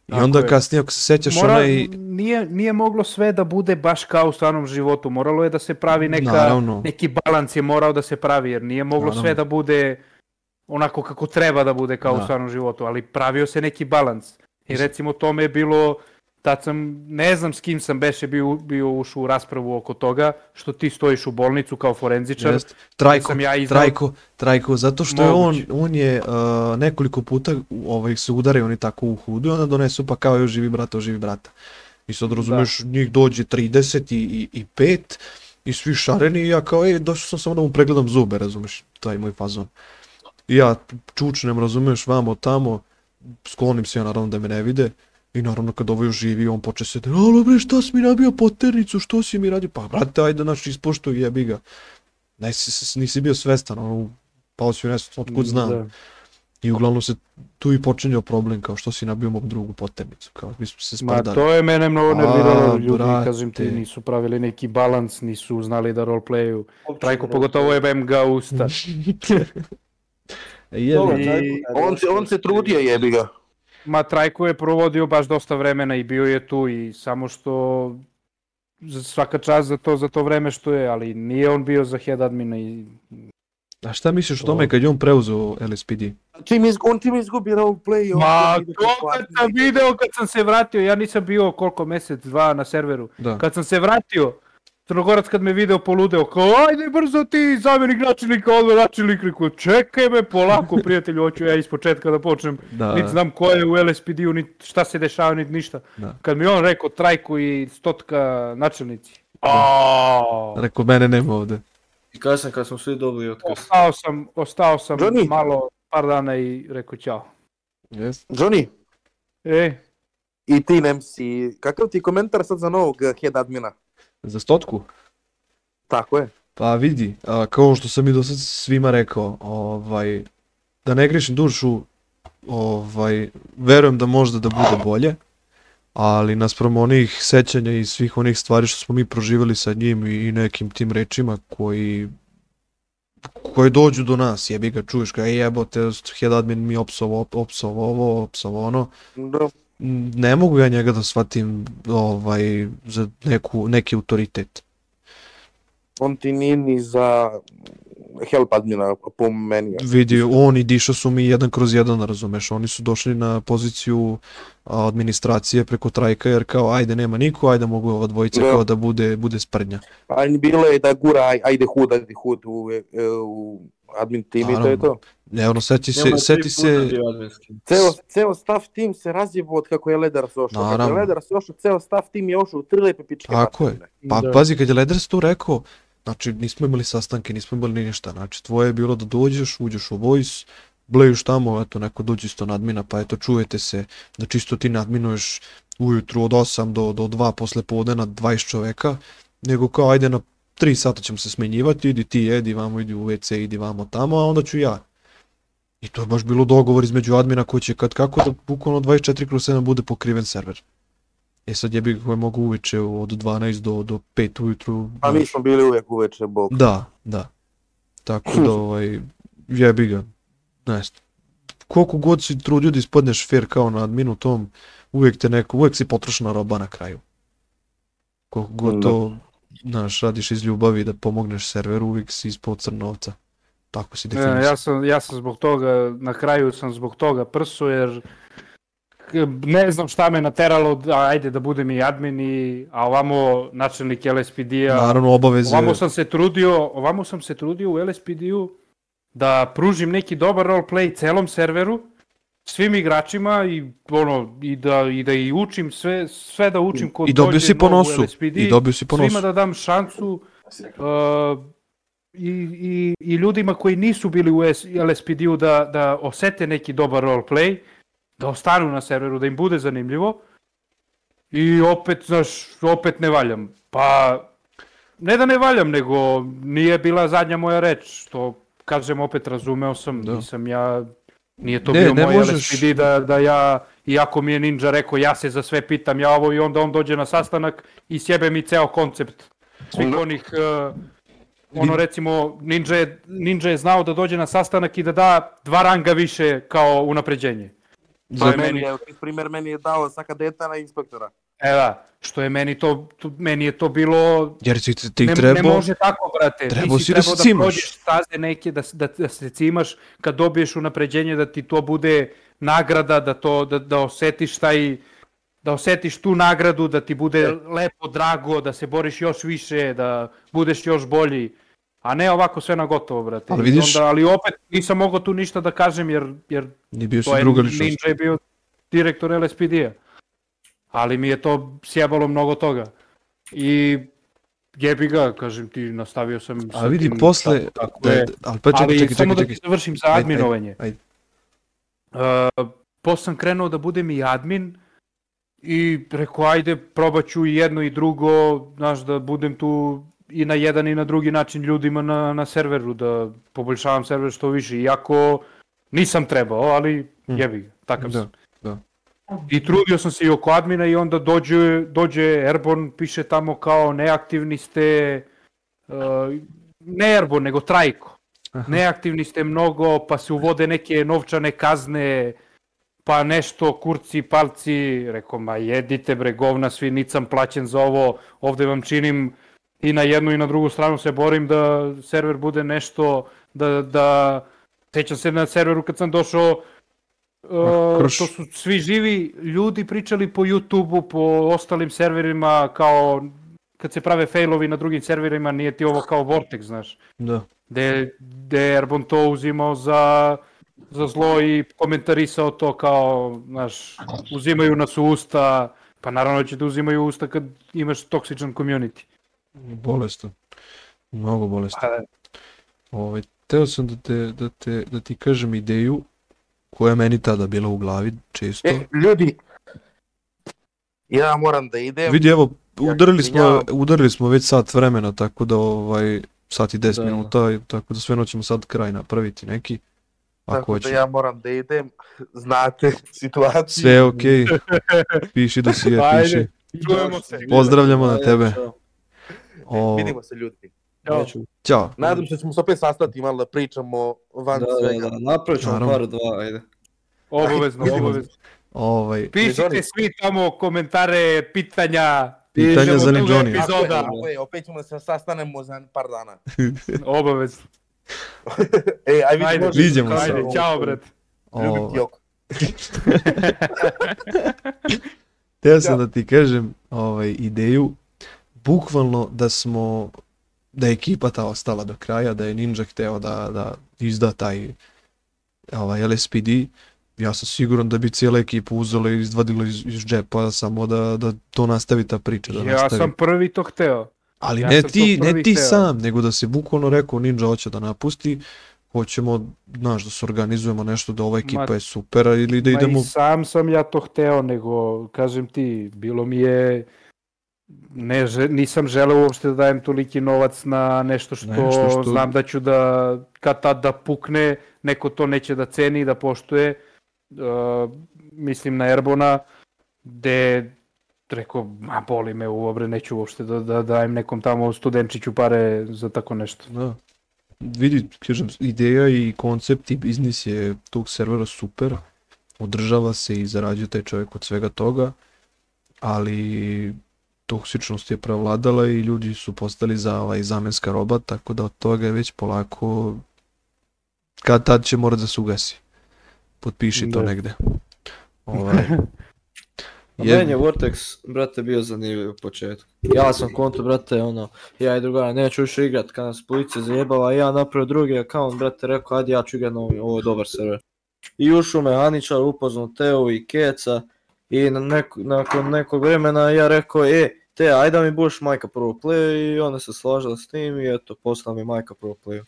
I Tako onda je. kasnije, ako se sećaš, Mora, onaj... nije, nije moglo sve da bude baš kao u stvarnom životu, moralo je da se pravi neka, Naravno. neki balans je morao da se pravi, jer nije moglo Naravno. sve da bude onako kako treba da bude kao Da. u stvarnom životu, ali pravio se neki balans. I recimo tome je bilo, tad sam, ne znam s kim sam beše bio, bio ušao u raspravu oko toga, što ti stojiš u bolnicu kao forenzičar, Jest. Trajko, sam ja izdao- Trajko, Trajko, zato što je on, on je uh, nekoliko puta ovaj, se udaraju oni tako u hudu i onda donesu pa kao još živi brata, živi brata. I sad razumeš, njih dođe 30 i, i, i 5 i svi šareni i ja kao, ej, došao sam samo da mu pregledam zube, razumeš, taj moj fazon. I ja čučnem, razumeš, vamo, tamo, sklonim se ja naravno da me ne vide i naravno kad ovo još živi, on poče se da, alo bre, šta si mi nabio poternicu, što si mi radio? Pa brate, ajde, znaš, ispoštuj, jebi ga. Nisi, nisi bio svestan, ono, pao si u nesvest, otkud znam. Da. I uglavnom se tu i počinjao problem kao što si nabio mog drugu poternicu, kao mi smo se Ma sprdali. to je mene mnogo nerviralo, ljudi, brate. kažem ti, nisu pravili neki balans, nisu znali da roleplayu. Trajko pogotovo je BM ga usta. E, je, li- I- On se, on se trudio jebi ga. Ma Trajko je provodio baš dosta vremena i bio je tu i samo što za- svaka čast za to za to vreme što je, ali nije on bio za head admina i a šta misliš o tome kad je on preuzeo LSPD? Čim iz, on čim izgubi roleplay, on Ma, to kad sam video, kad sam se vratio, ja nisam bio koliko mesec, dva na serveru. Da. Kad sam se vratio, Crnogorac kad me video poludeo, kao ajde brzo ti zamjenik načelnika, odmah načelnik, rekao čekaj me polako prijatelju, hoću ja ispočetka da počnem, Da. niti znam ko je u LSPD-u, niti šta se dešava, niti ništa. Da. Kad mi on rekao trajku i stotka načelnici, Aaaa, Rekao, mene nema ovde. I kasnije kad smo svi dobili otkaz. ostao sam, ostao sam Johnny. malo, par dana i rekao ćao. Yes. Johnny, E, i ti Nemsi, kakav ti komentar sad za novog head admina? Za stotku? Tako je. Pa vidi, a, kao što sam i do sad svima rekao, ovaj, da ne grešim dušu, ovaj, verujem da možda da bude bolje, ali naspram onih sećanja i svih onih stvari što smo mi proživjeli sa njim i, nekim tim rečima koji koji dođu do nas, jebi ga, čuješ ga, "Ej, jebote, head admin mi opsovo, opsovo ovo, opsovo ono, Da. Ne mogu ja njega da shvatim ovaj, za neku, neki autoritet. On ti nije ni za help admina, po meni. vidi, on i Diša su mi jedan kroz jedan, razumeš, oni su došli na poziciju administracije preko trajka, jer kao, ajde, nema niko, ajde, mogu ova dvojica Da. kao da bude, bude sprdnja. A bilo je da gura, aj- ajde hud, ajde hud u, e, u admin tim i to je Naravno. to. Ne, ono, seti se, seti se. Ceo, ceo staff tim se razjebo od kako je Leders došao. Kako Naravno. je Leders došao, ceo staff tim je ošao u tri lepe pičke. Tako je. pa Da. pazi, kad je Leders to rekao, znači, nismo imali sastanke, nismo imali ni ništa, znači, tvoje je bilo da dođeš, uđeš u voice, blejuš tamo, eto, neko dođe isto na admina, pa eto, čujete se, da čisto ti nadminuješ ujutru od 8 do, do 2 posle podne na 20 čoveka, nego kao, ajde, na 3 sata ćemo se smenjivati, idi ti jedi vamo, idi u WC, idi vamo tamo, a onda ću ja. I to je baš bilo dogovor između admina koji će kad kako da bukvalno 24 kroz 7 bude pokriven server. E sad jebi ga koje mogu uveče od 12 do, do 5 ujutru. A mi smo bili uvijek uveče, bog. Da, da. Tako da, ovaj, jebi ga. Ne. Koliko god si trudio da ispadneš fair kao na adminu tom, uvijek te neko, uvijek si potrošna roba na kraju. Koliko god Da. to, znaš, radiš iz ljubavi da pomogneš serveru, uvijek si ispod crnovca. Tako si definisan. ja, sam, ja sam zbog toga, na kraju sam zbog toga prsu jer ne znam šta me nateralo da ajde da budem i admin i, a ovamo načelnik LSPD-a, Naravno, obaveze... ovamo sam se trudio, ovamo sam se trudio u LSPD-u da pružim neki dobar roleplay celom serveru, svim igračima i ono i da i da i učim sve sve da učim kod I dobio si po nosu. LSPD, I dobio si po nosu. svima da dam šansu uh, i, i, i ljudima koji nisu bili u LSPD-u da, da osete neki dobar roleplay, da ostanu na serveru, da im bude zanimljivo. I opet, znaš, opet ne valjam. Pa, ne da ne valjam, nego nije bila zadnja moja reč, što kažem opet razumeo sam, Da. nisam ja, nije to Ne, bio ne moj možeš- LSPD da, da ja, iako mi je Ninja rekao ja se za sve pitam, ja ovo i onda on dođe na sastanak i sjebe mi ceo koncept svih Onda- onih uh, ono recimo Ninja je, Ninja je znao da dođe na sastanak i da da dva ranga više kao unapređenje. To je je meni- meni, evo, primjer, meni je dao sa kadeta na inspektora. E da, što je meni to, to meni je to bilo Jer ti, ti ne, trebao... ne može tako, brate. trebao Ti si da se cimaš. prođeš staze neke, da, da, da se cimaš, kad dobiješ unapređenje, da ti to bude nagrada, da, to, da, da osetiš taj da osetiš tu nagradu, da ti bude E. lepo, drago, da se boriš još više, da budeš još bolji. A ne ovako sve na gotovo, brate. Ali vidiš- Onda, ali opet nisam mogao tu ništa da kažem, jer, jer Nije bio si to je druga ličnost. Ninja je bio direktor LSPD-a. Ali mi je to sjebalo mnogo toga. I jebi ga, kažem ti, nastavio sam A vidi, tim posle... kako- kako Da, je. ali pa čekaj, ali čekaj, samo čekaj, da čekaj. ti završim za Ajde, ajde, adminovanje. ajde. Uh, posle sam krenuo da budem i admin i rekao ajde probat ću i jedno i drugo, znaš da budem tu i na jedan i na drugi način ljudima na, na serveru, da poboljšavam server što više. Iako Nisam trebao, ali Mm. jebi ga, takav Da, sam. I trudio sam se i oko admina i onda dođe, dođe Airborne, piše tamo kao neaktivni ste, uh, ne Airborne, nego Trajko. Aha. Neaktivni ste mnogo, pa se uvode neke novčane kazne, pa nešto, kurci, palci, rekao, ma jedite bre govna, svi nicam plaćen za ovo, ovde vam činim i na jednu i na drugu stranu se borim da server bude nešto, da, da sećam se na serveru kad sam došao, uh, to su svi živi ljudi pričali po YouTube-u, po ostalim serverima, kao kad se prave failovi na drugim serverima, nije ti ovo kao Vortex, znaš Da. gde, gde je Airborne to uzimao za, za zlo i komentarisao to kao, znaš, uzimaju nas u usta, pa naravno će da uzimaju usta kad imaš toksičan community. Bolestan. Mnogo bolestan. Pa, Ovaj, teo sam da, te, da, te, da ti kažem ideju koja je meni tada bila u glavi često. E, ljudi, ja moram da idem. Vidi, evo, udarili smo, udarili smo već sat vremena, tako da ovaj, sat i 10 Da. minuta, i tako da sve ćemo sad kraj napraviti neki. Ako Tako hoće. da ja moram da idem. Znate situaciju. Sve je okej. Piši da si je, Ajde. piši. Čujemo se. Pozdravljamo na tebe. O, Vidimo se ljudi. Ćao. Ćao. Nadam se da ćemo se opet sastati malo da pričamo van Da, svega. da, da, napravit ćemo par dva, ajde. Obavezno, Vidimo se. obavezno. Ovaj, Pišite svi tamo komentare, pitanja, pitanja za drugu Johnny. Epizoda. tako je, opet ćemo da se sastanemo za par dana. obavezno. E, aj Ajde, vidimo. Vidimo se. Ajde, ćao, bret. Ljubim ti oko. Teo sam da ti kažem ovaj, ideju, bukvalno da smo, da je ekipa ta ostala do kraja, da je Ninja hteo da, da izda taj ovaj, LSPD, ja sam siguran da bi cijela ekipa uzela i izvadila iz, iz džepa samo da, da to nastavi ta priča. Da Ja nastavi. sam prvi to hteo. Ali ja ne ti, ne ti hteo. sam, nego da se bukvalno rekao Ninja hoće da napusti, hoćemo, znaš, da se organizujemo nešto, da ova ekipa Ma- je super, ili da Ma idemo... i sam sam ja to hteo, nego, kažem ti, bilo mi je, ne, nisam želeo uopšte da dajem toliki novac na nešto što, Nešto što- znam da ću da, kad tad da pukne, neko to neće da ceni i da poštuje, uh, mislim na Erbona, gde rekao, ma boli me u obre, neću uopšte da, da dajem nekom tamo studenčiću pare za tako nešto. Da. Vidi, kažem, ideja i koncept i biznis je tog servera super, održava se i zarađuje taj čovjek od svega toga, ali toksičnost je prevladala i ljudi su postali za ovaj zamenska roba, tako da od toga je već polako kad tad će morati da se ugasi. Potpiši to Da. negde. Ovaj, A Je- meni je Vortex, brate, bio zanimljiv u početku. Ja sam konto, brate, ono, ja i drugara neću više igrat, kad nas policija zajebala, ja napravio drugi account, brate, rekao, ajde ja ću igrat na ovaj, ovo je dobar server. I ušao me Aničar, upoznao Teo i Keca, i na neko, nakon nekog vremena ja rekao, e, te, ajde da mi budeš majka prvo play, i onda se slažila s tim, i eto, postala mi majka prvo play.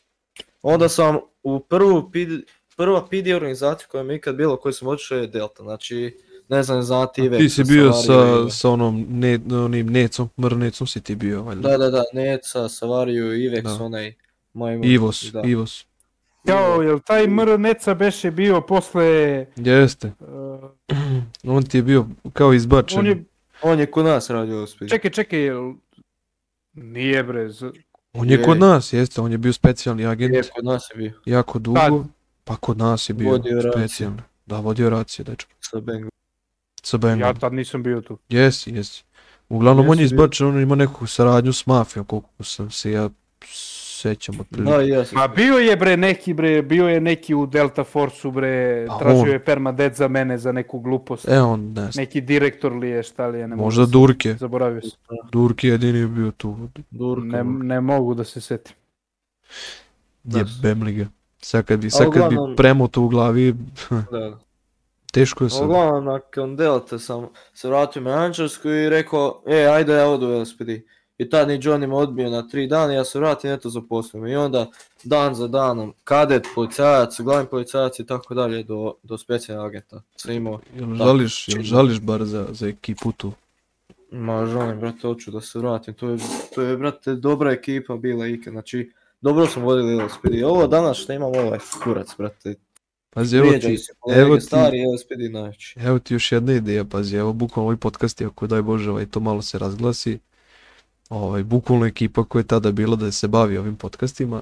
Onda sam u prvu PD, prva PD organizacija koja mi ikad bila, koju sam otišao je Delta, znači, ne znam, znati Ivex. ti si bio sa, sa onom, ne, onim necom, mrnecom si ti bio, valjda. Da, da, da, Neca, Savariju, Ivex, Da. onaj majmun. Ivos, da. Ivos. Jao, jel taj MR Neca beše bio posle... Jeste. Uh, On ti je bio kao izbačen. on je, On je kod nas radio u Speed. čekaj, čekaj, jel... Nije bre, z- On je Je. kod nas, jeste, on je bio specijalni agent Je, kod nas je bio, jako dugo, Kad? pa kod nas je bio Vodio racije. specijalni. Da, vodio racije, dečko. sa Bengom. Sa Bengom. ja tad nisam bio tu. Jesi, jesi. Uglavnom on je Jesi bio. izbačen, on ima neku saradnju s mafijom, koliko sam se ja sećam otprilike. Da, jesam. Ma bio je bre neki bre, bio je neki u Delta Force-u bre, Pa tražio on. je permadet za mene za neku glupost. E, on ne znam. Neki direktor li je, šta li je, ne mogu Možda da se- Durke. Zaboravio sam. Durke jedini je bio tu. Durka. Ne, ne mogu da se setim. Da. Jebem li ga. Sad kad bi, sad kad bi uglavnom- premo to u glavi, Da, da. teško je sad. Uglavnom, nakon Delta sam se vratio u menadžersku i rekao, e, ajde odu u LSPD. I tad ni Johnny me odbio na tri dana, ja se vratim, eto zaposlim. I onda dan za danom, kadet, policajac, glavni policajac i tako dalje do, do specijalnog agenta. Imao, Jel žališ, jel žališ bar za, za ekipu tu? ma želim, brate, hoću da se vratim. To je, to je, brate, dobra ekipa bila ikad. Znači, dobro smo vodili LSPD. Ovo danas što imam, ovo je kurac, brate. Pazi, evo ti, evo ti- stari, LSPD najveći. evo ti još jedna ideja, pazi, evo bukvalno ovaj podcast, ako daj Bože, ovaj, to malo se razglasi, ovaj, bukvalno ekipa koja je tada bila da se bavi ovim podcastima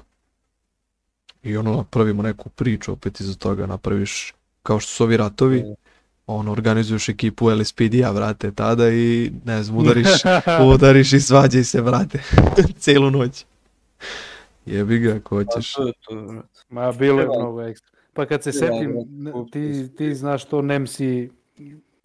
i ono, napravimo neku priču opet iza toga, napraviš, kao što su ovi ratovi, Mm. ono, organizuješ ekipu LSPD-a, vrate, tada i, ne znam, udariš, udariš i svađaj se, vrate, celu noć. Jebi ga, ako Pa hoćeš. to je to. Ma bilo je mnogo ekstra. Pa kad se setim, ti, ti znaš to, Nemsi,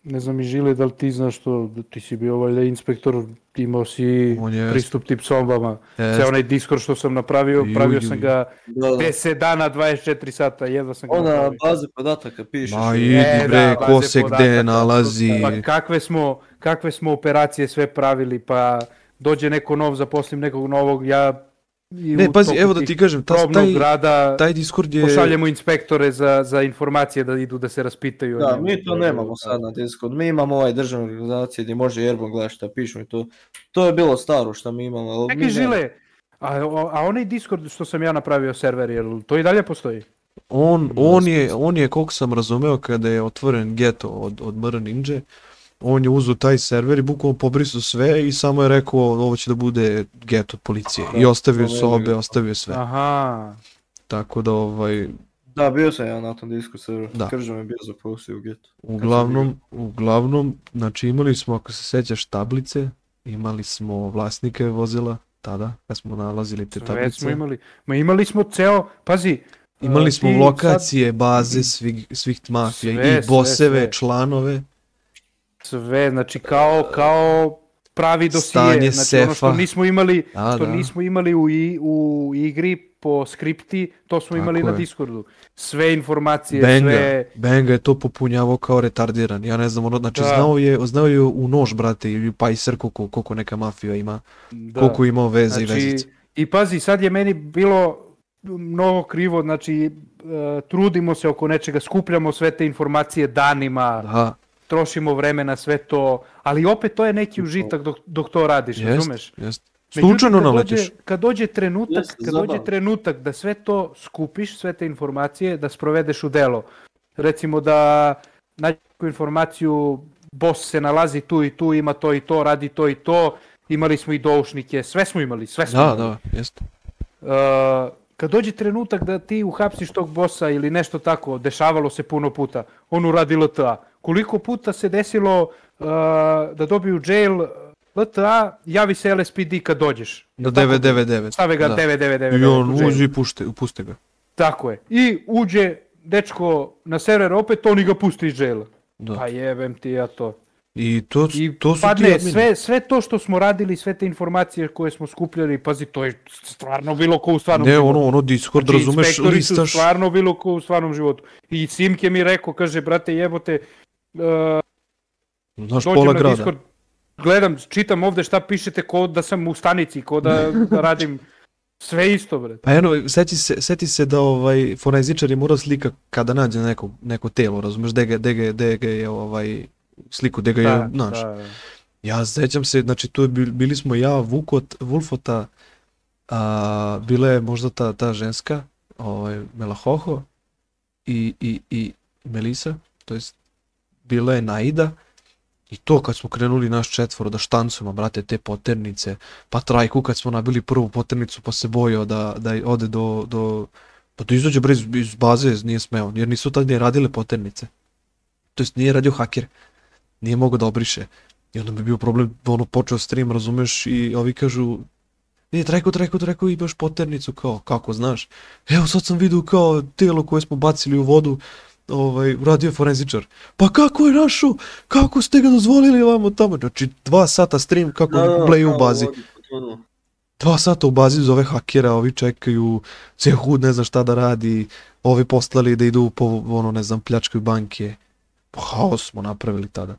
ne znam i Žile, da li ti znaš to, da ti si bio valjda inspektor, imao si On je, pristup tip sombama. jest, Sve onaj Discord što sam napravio, Ju, pravio sam ga Da, da. 10 dana, 24 sata, jedva sam ga Ona napravio. baze podataka pišeš. Ma idi E, bre, da, ko se podataka, gde nalazi. Pa kakve smo, kakve smo operacije sve pravili, pa dođe neko nov, zaposlim nekog novog, ja i Ne, pazi, evo da ti kažem, ta, taj, rada taj Discord je... pošaljemo inspektore za, za informacije da idu da se raspitaju. Da, mi to nemamo sad na Discord. Mi imamo ovaj državne organizacije gdje može Jerbom gledati šta pišu i to. To je bilo staro što mi imamo. ali mi Čekaj, nemamo. Žile, a, a onaj Discord što sam ja napravio server, jel to i dalje postoji? On, on, je, on je, koliko sam razumeo, kada je otvoren geto od, od MR Ninja, on je uzeo taj server i bukvalno pobrisao sve i samo je rekao ovo će da bude geto od policije. I ostavio sobe, ostavio sve. Aha, Tako da, ovaj, Da, bio sam ja na tom Discord serveru. Da. Kržan je bio zapustio u getu. uglavnom, uglavnom, znači imali smo, ako se sećaš, tablice, imali smo vlasnike vozila, tada, kad smo nalazili te sve tablice. smo imali. Ma imali smo ceo, pazi, Imali smo lokacije, baze svih, svih mafija Sve, i sve, boseve, sve. članove. Sve, znači kao, kao pravi dosije, Stanje znači ono što sefa. nismo imali, Da, što da. nismo imali u, i, u igri po skripti, to smo imali Tako na je. Discordu. Sve informacije, Benga, sve... Benga je to popunjavao kao retardiran. Ja ne znam, ono, znači Da. znao je, znao je u nož, brate, ili pajser koliko, koliko neka mafija ima, Da. koliko je imao veze i Znači, vezice. I pazi, sad je meni bilo mnogo krivo, znači e, trudimo se oko nečega, skupljamo sve te informacije danima, Da, trošimo vreme na sve to, ali opet to je neki užitak dok, dok to radiš, jest, razumeš? jest. Slučajno naletiš. Dođe, kad dođe trenutak, Jeste, kad dođe zabavno. trenutak da sve to skupiš, sve te informacije, da sprovedeš u delo. Recimo da nađeš neku informaciju, boss se nalazi tu i tu, ima to i to, radi to i to, imali smo i doušnike, sve smo imali, sve smo Da, imali. da, jest. Uh, kad dođe trenutak da ti uhapsiš tog bossa ili nešto tako, dešavalo se puno puta, on uradi LTA. Koliko puta se desilo uh, da dobiju jail LTA, javi se LSPD kad dođeš. Na Tako? 999. Stave ga da. 999. I on uđe i pušte, puste ga. Tako je. I uđe dečko na server opet, oni ga pusti iz jaila. Da. Pa jebem ti ja to. I to, I to su ti padne admini. sve, sve to što smo radili, sve te informacije koje smo skupljali, pazi, to je stvarno bilo ko u stvarnom Ne, životu. ono, ono Discord, Znači, razumeš, inspektori su listaš. stvarno bilo ko u stvarnom životu. I Simke mi rekao, kaže, brate, jebote, uh, Znaš, dođem pola na grada. Discord, gledam, čitam ovde šta pišete, ko da sam u stanici, ko da, da radim sve isto, brate. Pa eno, seti se, seti se da ovaj forenzičar je morao slika kada nađe neko, neko telo, razumeš, gde ga, gde ga, gde ga je ovaj sliku, gde ga je, Da, znaš. da. Ja sećam se, znači tu je bil- bili smo ja, Vukot, Vulfota, a, bila je možda ta, ta ženska, ovaj, Melahoho i, i, i Melisa, to jest bila je Naida i to kad smo krenuli naš četvoro da štancujemo, brate, te poternice, pa Trajku kad smo nabili prvu poternicu pa se bojao da, da ode do, do pa da izađe bre iz, iz baze, nije smeo, jer nisu tad ni radile poternice. To jest nije radio haker, nije mogao da obriše. I onda je bio problem, ono počeo stream, razumeš, i ovi kažu, e, Trajko, Trajko, Trajko, imaš poternicu, kao, kako znaš? Evo sad sam vidio kao telo koje smo bacili u vodu, ovaj, uradio je forenzičar. Pa kako je našao? Kako ste ga dozvolili ovamo tamo? Znači, dva sata stream kako bleju u bazi. Dva sata u bazi zove hakera, ovi čekaju, ceo ne zna šta da radi, ovi poslali da idu po, ono, ne znam, pljačkaju banke. Pa haos smo napravili tada.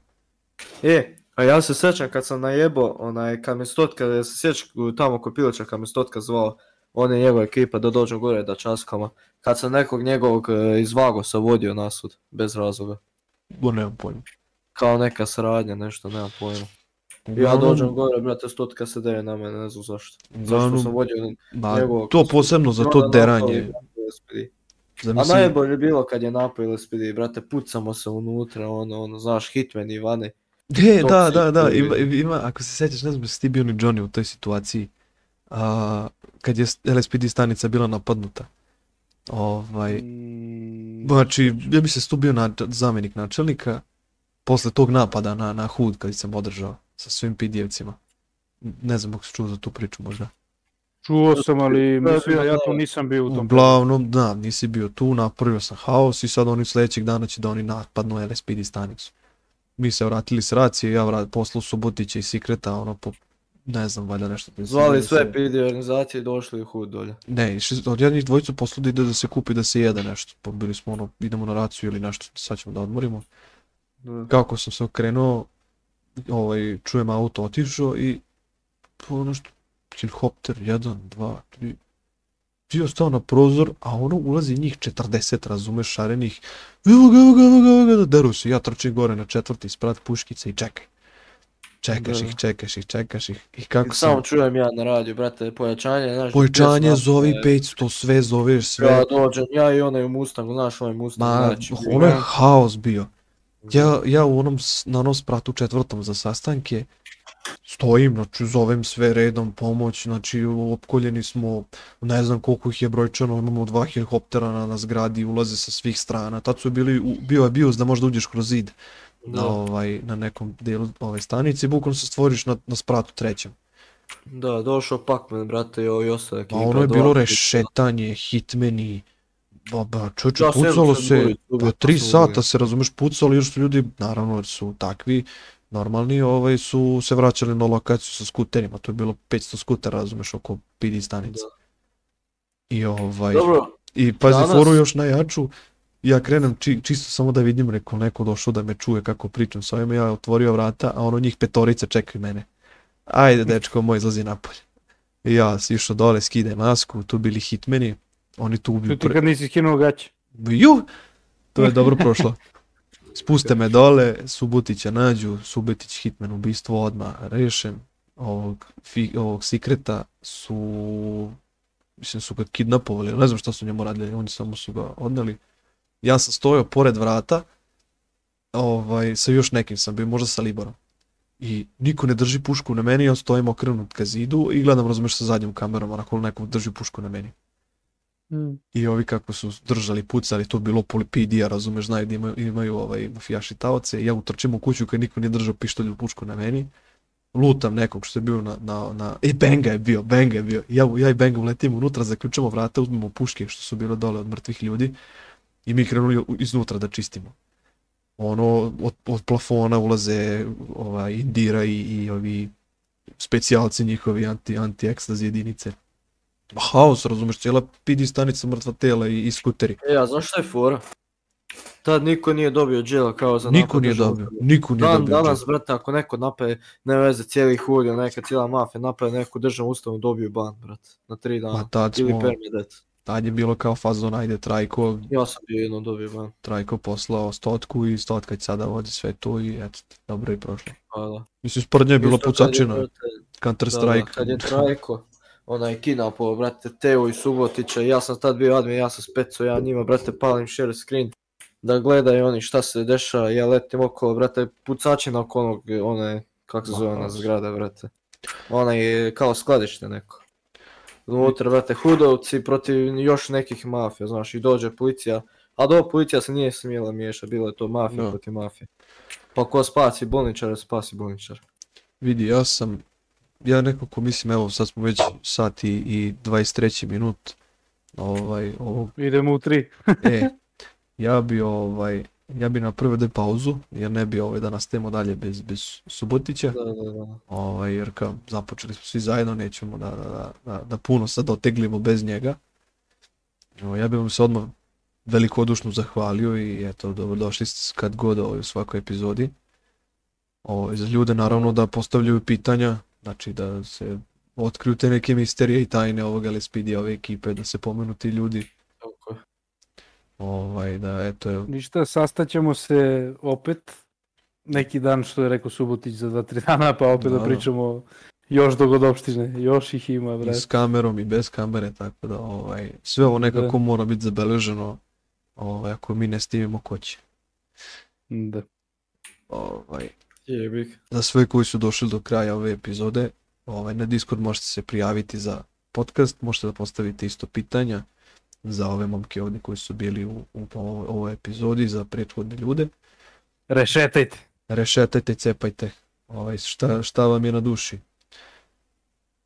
E, a ja se sjećam kad sam najebo, onaj, kad me Stotka, ja se sjećam tamo kod Piloča kad me Stotka zvao, on je njegova ekipa da dođu gore da časkama. Kad sam nekog njegovog e, iz Vagosa vodio nasud, bez razloga. Bo nemam pojma. Kao neka saradnja, nešto, nemam pojma. Ja dođem gore, brate, Stotka se deje na mene, ne znam zašto. Zašto sam vodio njegovog... to posebno za to deranje. SPD. A najbolje je bilo kad je napao LSPD, brate, pucamo se unutra, ono, ono, znaš, hitman Ivane. E, da, si da, da, ima, ima, ako se sjećaš, ne znam, jesi ti bio ni Johnny u toj situaciji, a, kad je LSPD stanica bila napadnuta. Ovaj, Mm, znači, ja bi se tu bio na, zamjenik načelnika, posle tog napada na, na Hud kad sam održao sa svim pidjevcima. Ne znam ako si čuo za tu priču možda. Čuo sam, ali Da, mislim da ja tu nisam bio u tom. Uglavnom, da, nisi bio tu, napravio sam haos i sad oni sljedećeg dana će da oni napadnu LSPD stanicu. Mi se vratili s racije, ja vrat, poslao Subotića i Sikreta, ono po, ne znam, valjda nešto. Zvali se- sve PD organizacije i došli u hud dolje. Ne, išli- od jednih dvojicu poslao da ide da se kupi da se jede nešto. Pa bili smo ono, idemo na raciju ili nešto, sad ćemo da odmorimo. Da. Kako sam se okrenuo, ovaj, čujem auto otišao i ono nešto, helikopter, jedan, dva, tri. Bio stao na prozor, a ono ulazi njih 40, razumeš, šarenih. Evo ga, evo ga, evo ga, evo ga, da deru se. Ja trčim gore na četvrti sprat puškice i čekaj. Čekaš Da. ih, čekaš ih, čekaš ih. I kako Samo sam, čujem ja na radiju, brate, pojačanje, znaš. pojačanje, zovi napravi. 500, sve zoveš, sve. Ja dođem, ja i onaj u Mustangu, znaš onaj Mustang, Ma, znači. ono je haos bio. Ja, ja u onom, na onom spratu četvrtom za sastanke stojim, znači zovem sve redom pomoć, znači opkoljeni smo, ne znam koliko ih je brojčano, imamo dva helikoptera na, na zgradi, ulaze sa svih strana, tad su bili, u- bio je bios da možda uđeš kroz zid na, Da, ovaj, na nekom dijelu ove stanice i bukvalno se stvoriš na, na spratu trećem. da, došao Pacman, brate, i ovi ostali ekipa. Ma ono je bilo rešetanje, hitmeni, ba, ba, čoče, Da, pucalo se pa tri su sata se, razumeš, pucalo jer su ljudi, naravno, jer su takvi, normalni, ovaj, su se vraćali na lokaciju sa skuterima, to je bilo 500 skutera, razumeš, oko PD stanice. I ovaj, Dobro, i pazi, danas- foru još najjaču, ja krenem či, čisto samo da vidim, rekao, neko došao da me čuje kako pričam s ovima, ja otvorio vrata, a ono njih petorica čekaju mene. Ajde, dečko moj, izlazi napolje. I ja si išao dole, skidaj masku, tu bili hitmeni, oni tu ubiju Čuti kad nisi skinuo gaće. Ju! To je dobro prošlo. Spuste me dole, Subutića nađu, Subutić hitman ubistvo odmah rešen. Ovog, fi, ovog Sikreta su, mislim su ga kidnapovali, ne znam šta su njemu radili, oni samo su ga odneli. Ja sam stojao pored vrata, ovaj, sa još nekim sam bio, možda sa Liborom. I niko ne drži pušku na meni, ja stojim okrenut ka zidu i gledam, razumeš, sa zadnjom kamerom, onako neko drži pušku na meni. I ovi kako su držali, pucali, to bilo polipidija, razumeš, znaju da imaju, imaju ovaj, mafijaši taoce. Ja utrčim u kuću kad niko nije držao pištolj u pušku na meni. Lutam nekog što je bio na, na, na... E, Benga je bio, Benga je bio. Ja, ja i Benga uletimo unutra, zaključamo vrata, uzmemo puške što su bile dole od mrtvih ljudi i mi krenuli iznutra da čistimo. Ono, od, od plafona ulaze ovaj, Indira i, i ovi specijalci njihovi anti, anti-ekstazi jedinice. Haos, razumeš, cijela PD stanica mrtva tela i, i skuteri. e, a znaš šta je fora? Tad niko nije dobio džela kao za Niko nije dobio, niko nije Dan dobio. danas, džep. brate, ako neko nape, ne veze, cijeli ili neka cijela mafija nape neku državnu ustavu, dobiju ban, brate, na tri dana. Ma tad Ili smo, permedet. tad je bilo kao fazon, ajde, Trajko, Ja sam bio jednom dobio ban. Trajko poslao stotku i stotka će sada vodi sve to i eto, dobro je prošlo. Pa da. Mislim, spred nje je pucačina, brate, Counter Da, da, Strike. kad je Trajko, onaj kidnapo, brate, Teo i Subotića, ja sam tad bio admin, ja sam speco, ja njima, brate, palim share screen, da gledaju oni šta se dešava, ja letim okolo, brate, pucačina oko onog, one, kako se zove ona haos. zgrada, brate, ona je kao skladište neko. Unutra, brate, hudovci protiv još nekih mafija, znaš, i dođe policija, a do policija se nije smjela miješa, bilo je to mafija Da. protiv mafije. Pa ko spasi bolničara, spasi bolničara. Vidi, ja sam, ja nekako mislim, evo sad smo već sat i, i 23 minut ovaj, ovog Idemo u tri. E, ja bi ovaj, ja bi napravio da pauzu, jer ne bi ovaj da nastavimo dalje bez, bez Subotića, Da, da, da. ovaj, jer kao započeli smo svi zajedno, nećemo da, da, da, da, da puno sad oteglimo bez njega. Evo, ja bih vam se odmah velikodušno zahvalio i eto, dobrodošli ste kad god ovaj, u svakoj epizodi. Ovaj, za ljude naravno da postavljaju pitanja, znači da se otkriju te neke misterije i tajne ovog LSPD ove ekipe, da se pomenu ti ljudi. Tako je. Ovaj, da, eto, evo, Ništa, sastaćemo se opet neki dan što je rekao Subotić za dva, tri dana, pa opet da, Da, da. pričamo još dogodopštine, još ih ima, i brate. s kamerom i bez kamere, tako da ovaj, sve ovo nekako mora biti zabeleženo Ovaj, ako mi ne snimimo, ko će? Da. Ovaj, Jebik. za sve koji su došli do kraja ove epizode, ovaj, na Discord možete se prijaviti za podcast, možete da postavite isto pitanja za ove momke ovdje koji su bili u, u ovoj, ovoj epizodi, za prethodne ljude. Rešetajte. Rešetajte, cepajte. Ovaj, šta, šta vam je na duši?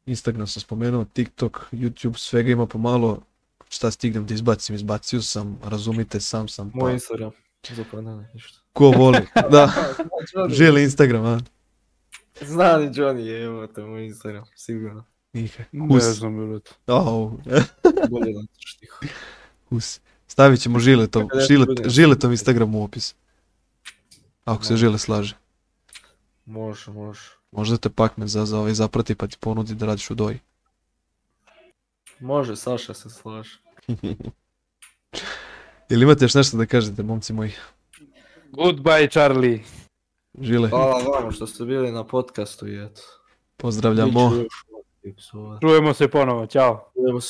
Instagram sam spomenuo, TikTok, YouTube, svega ima pomalo. Šta stignem da izbacim, izbacio sam, razumite, sam sam. Moj Pa, Instagram. Zapravo ništa. ko voli, da, želi Instagram, a? Zna ni Johnny, evo te moj Instagram, sigurno. Nije. Ne znam, brate. Au, Bolje da ti štiho. hus. Stavit ćemo žiletom, ja žilet, žiletom Instagram u opis. Ako se Može. žile slaže. Može, može. Možda te pakme za, za ovaj zaprati pa ti ponudi da radiš u doji. Može, Saša se slaže. Ili imate još nešto da kažete, momci moji? Goodbye, Charlie. Žile, Hvala vama što ste bili na podcastu i eto. pozdravljamo. Čujemo se ponovo, ćao. Čujemo se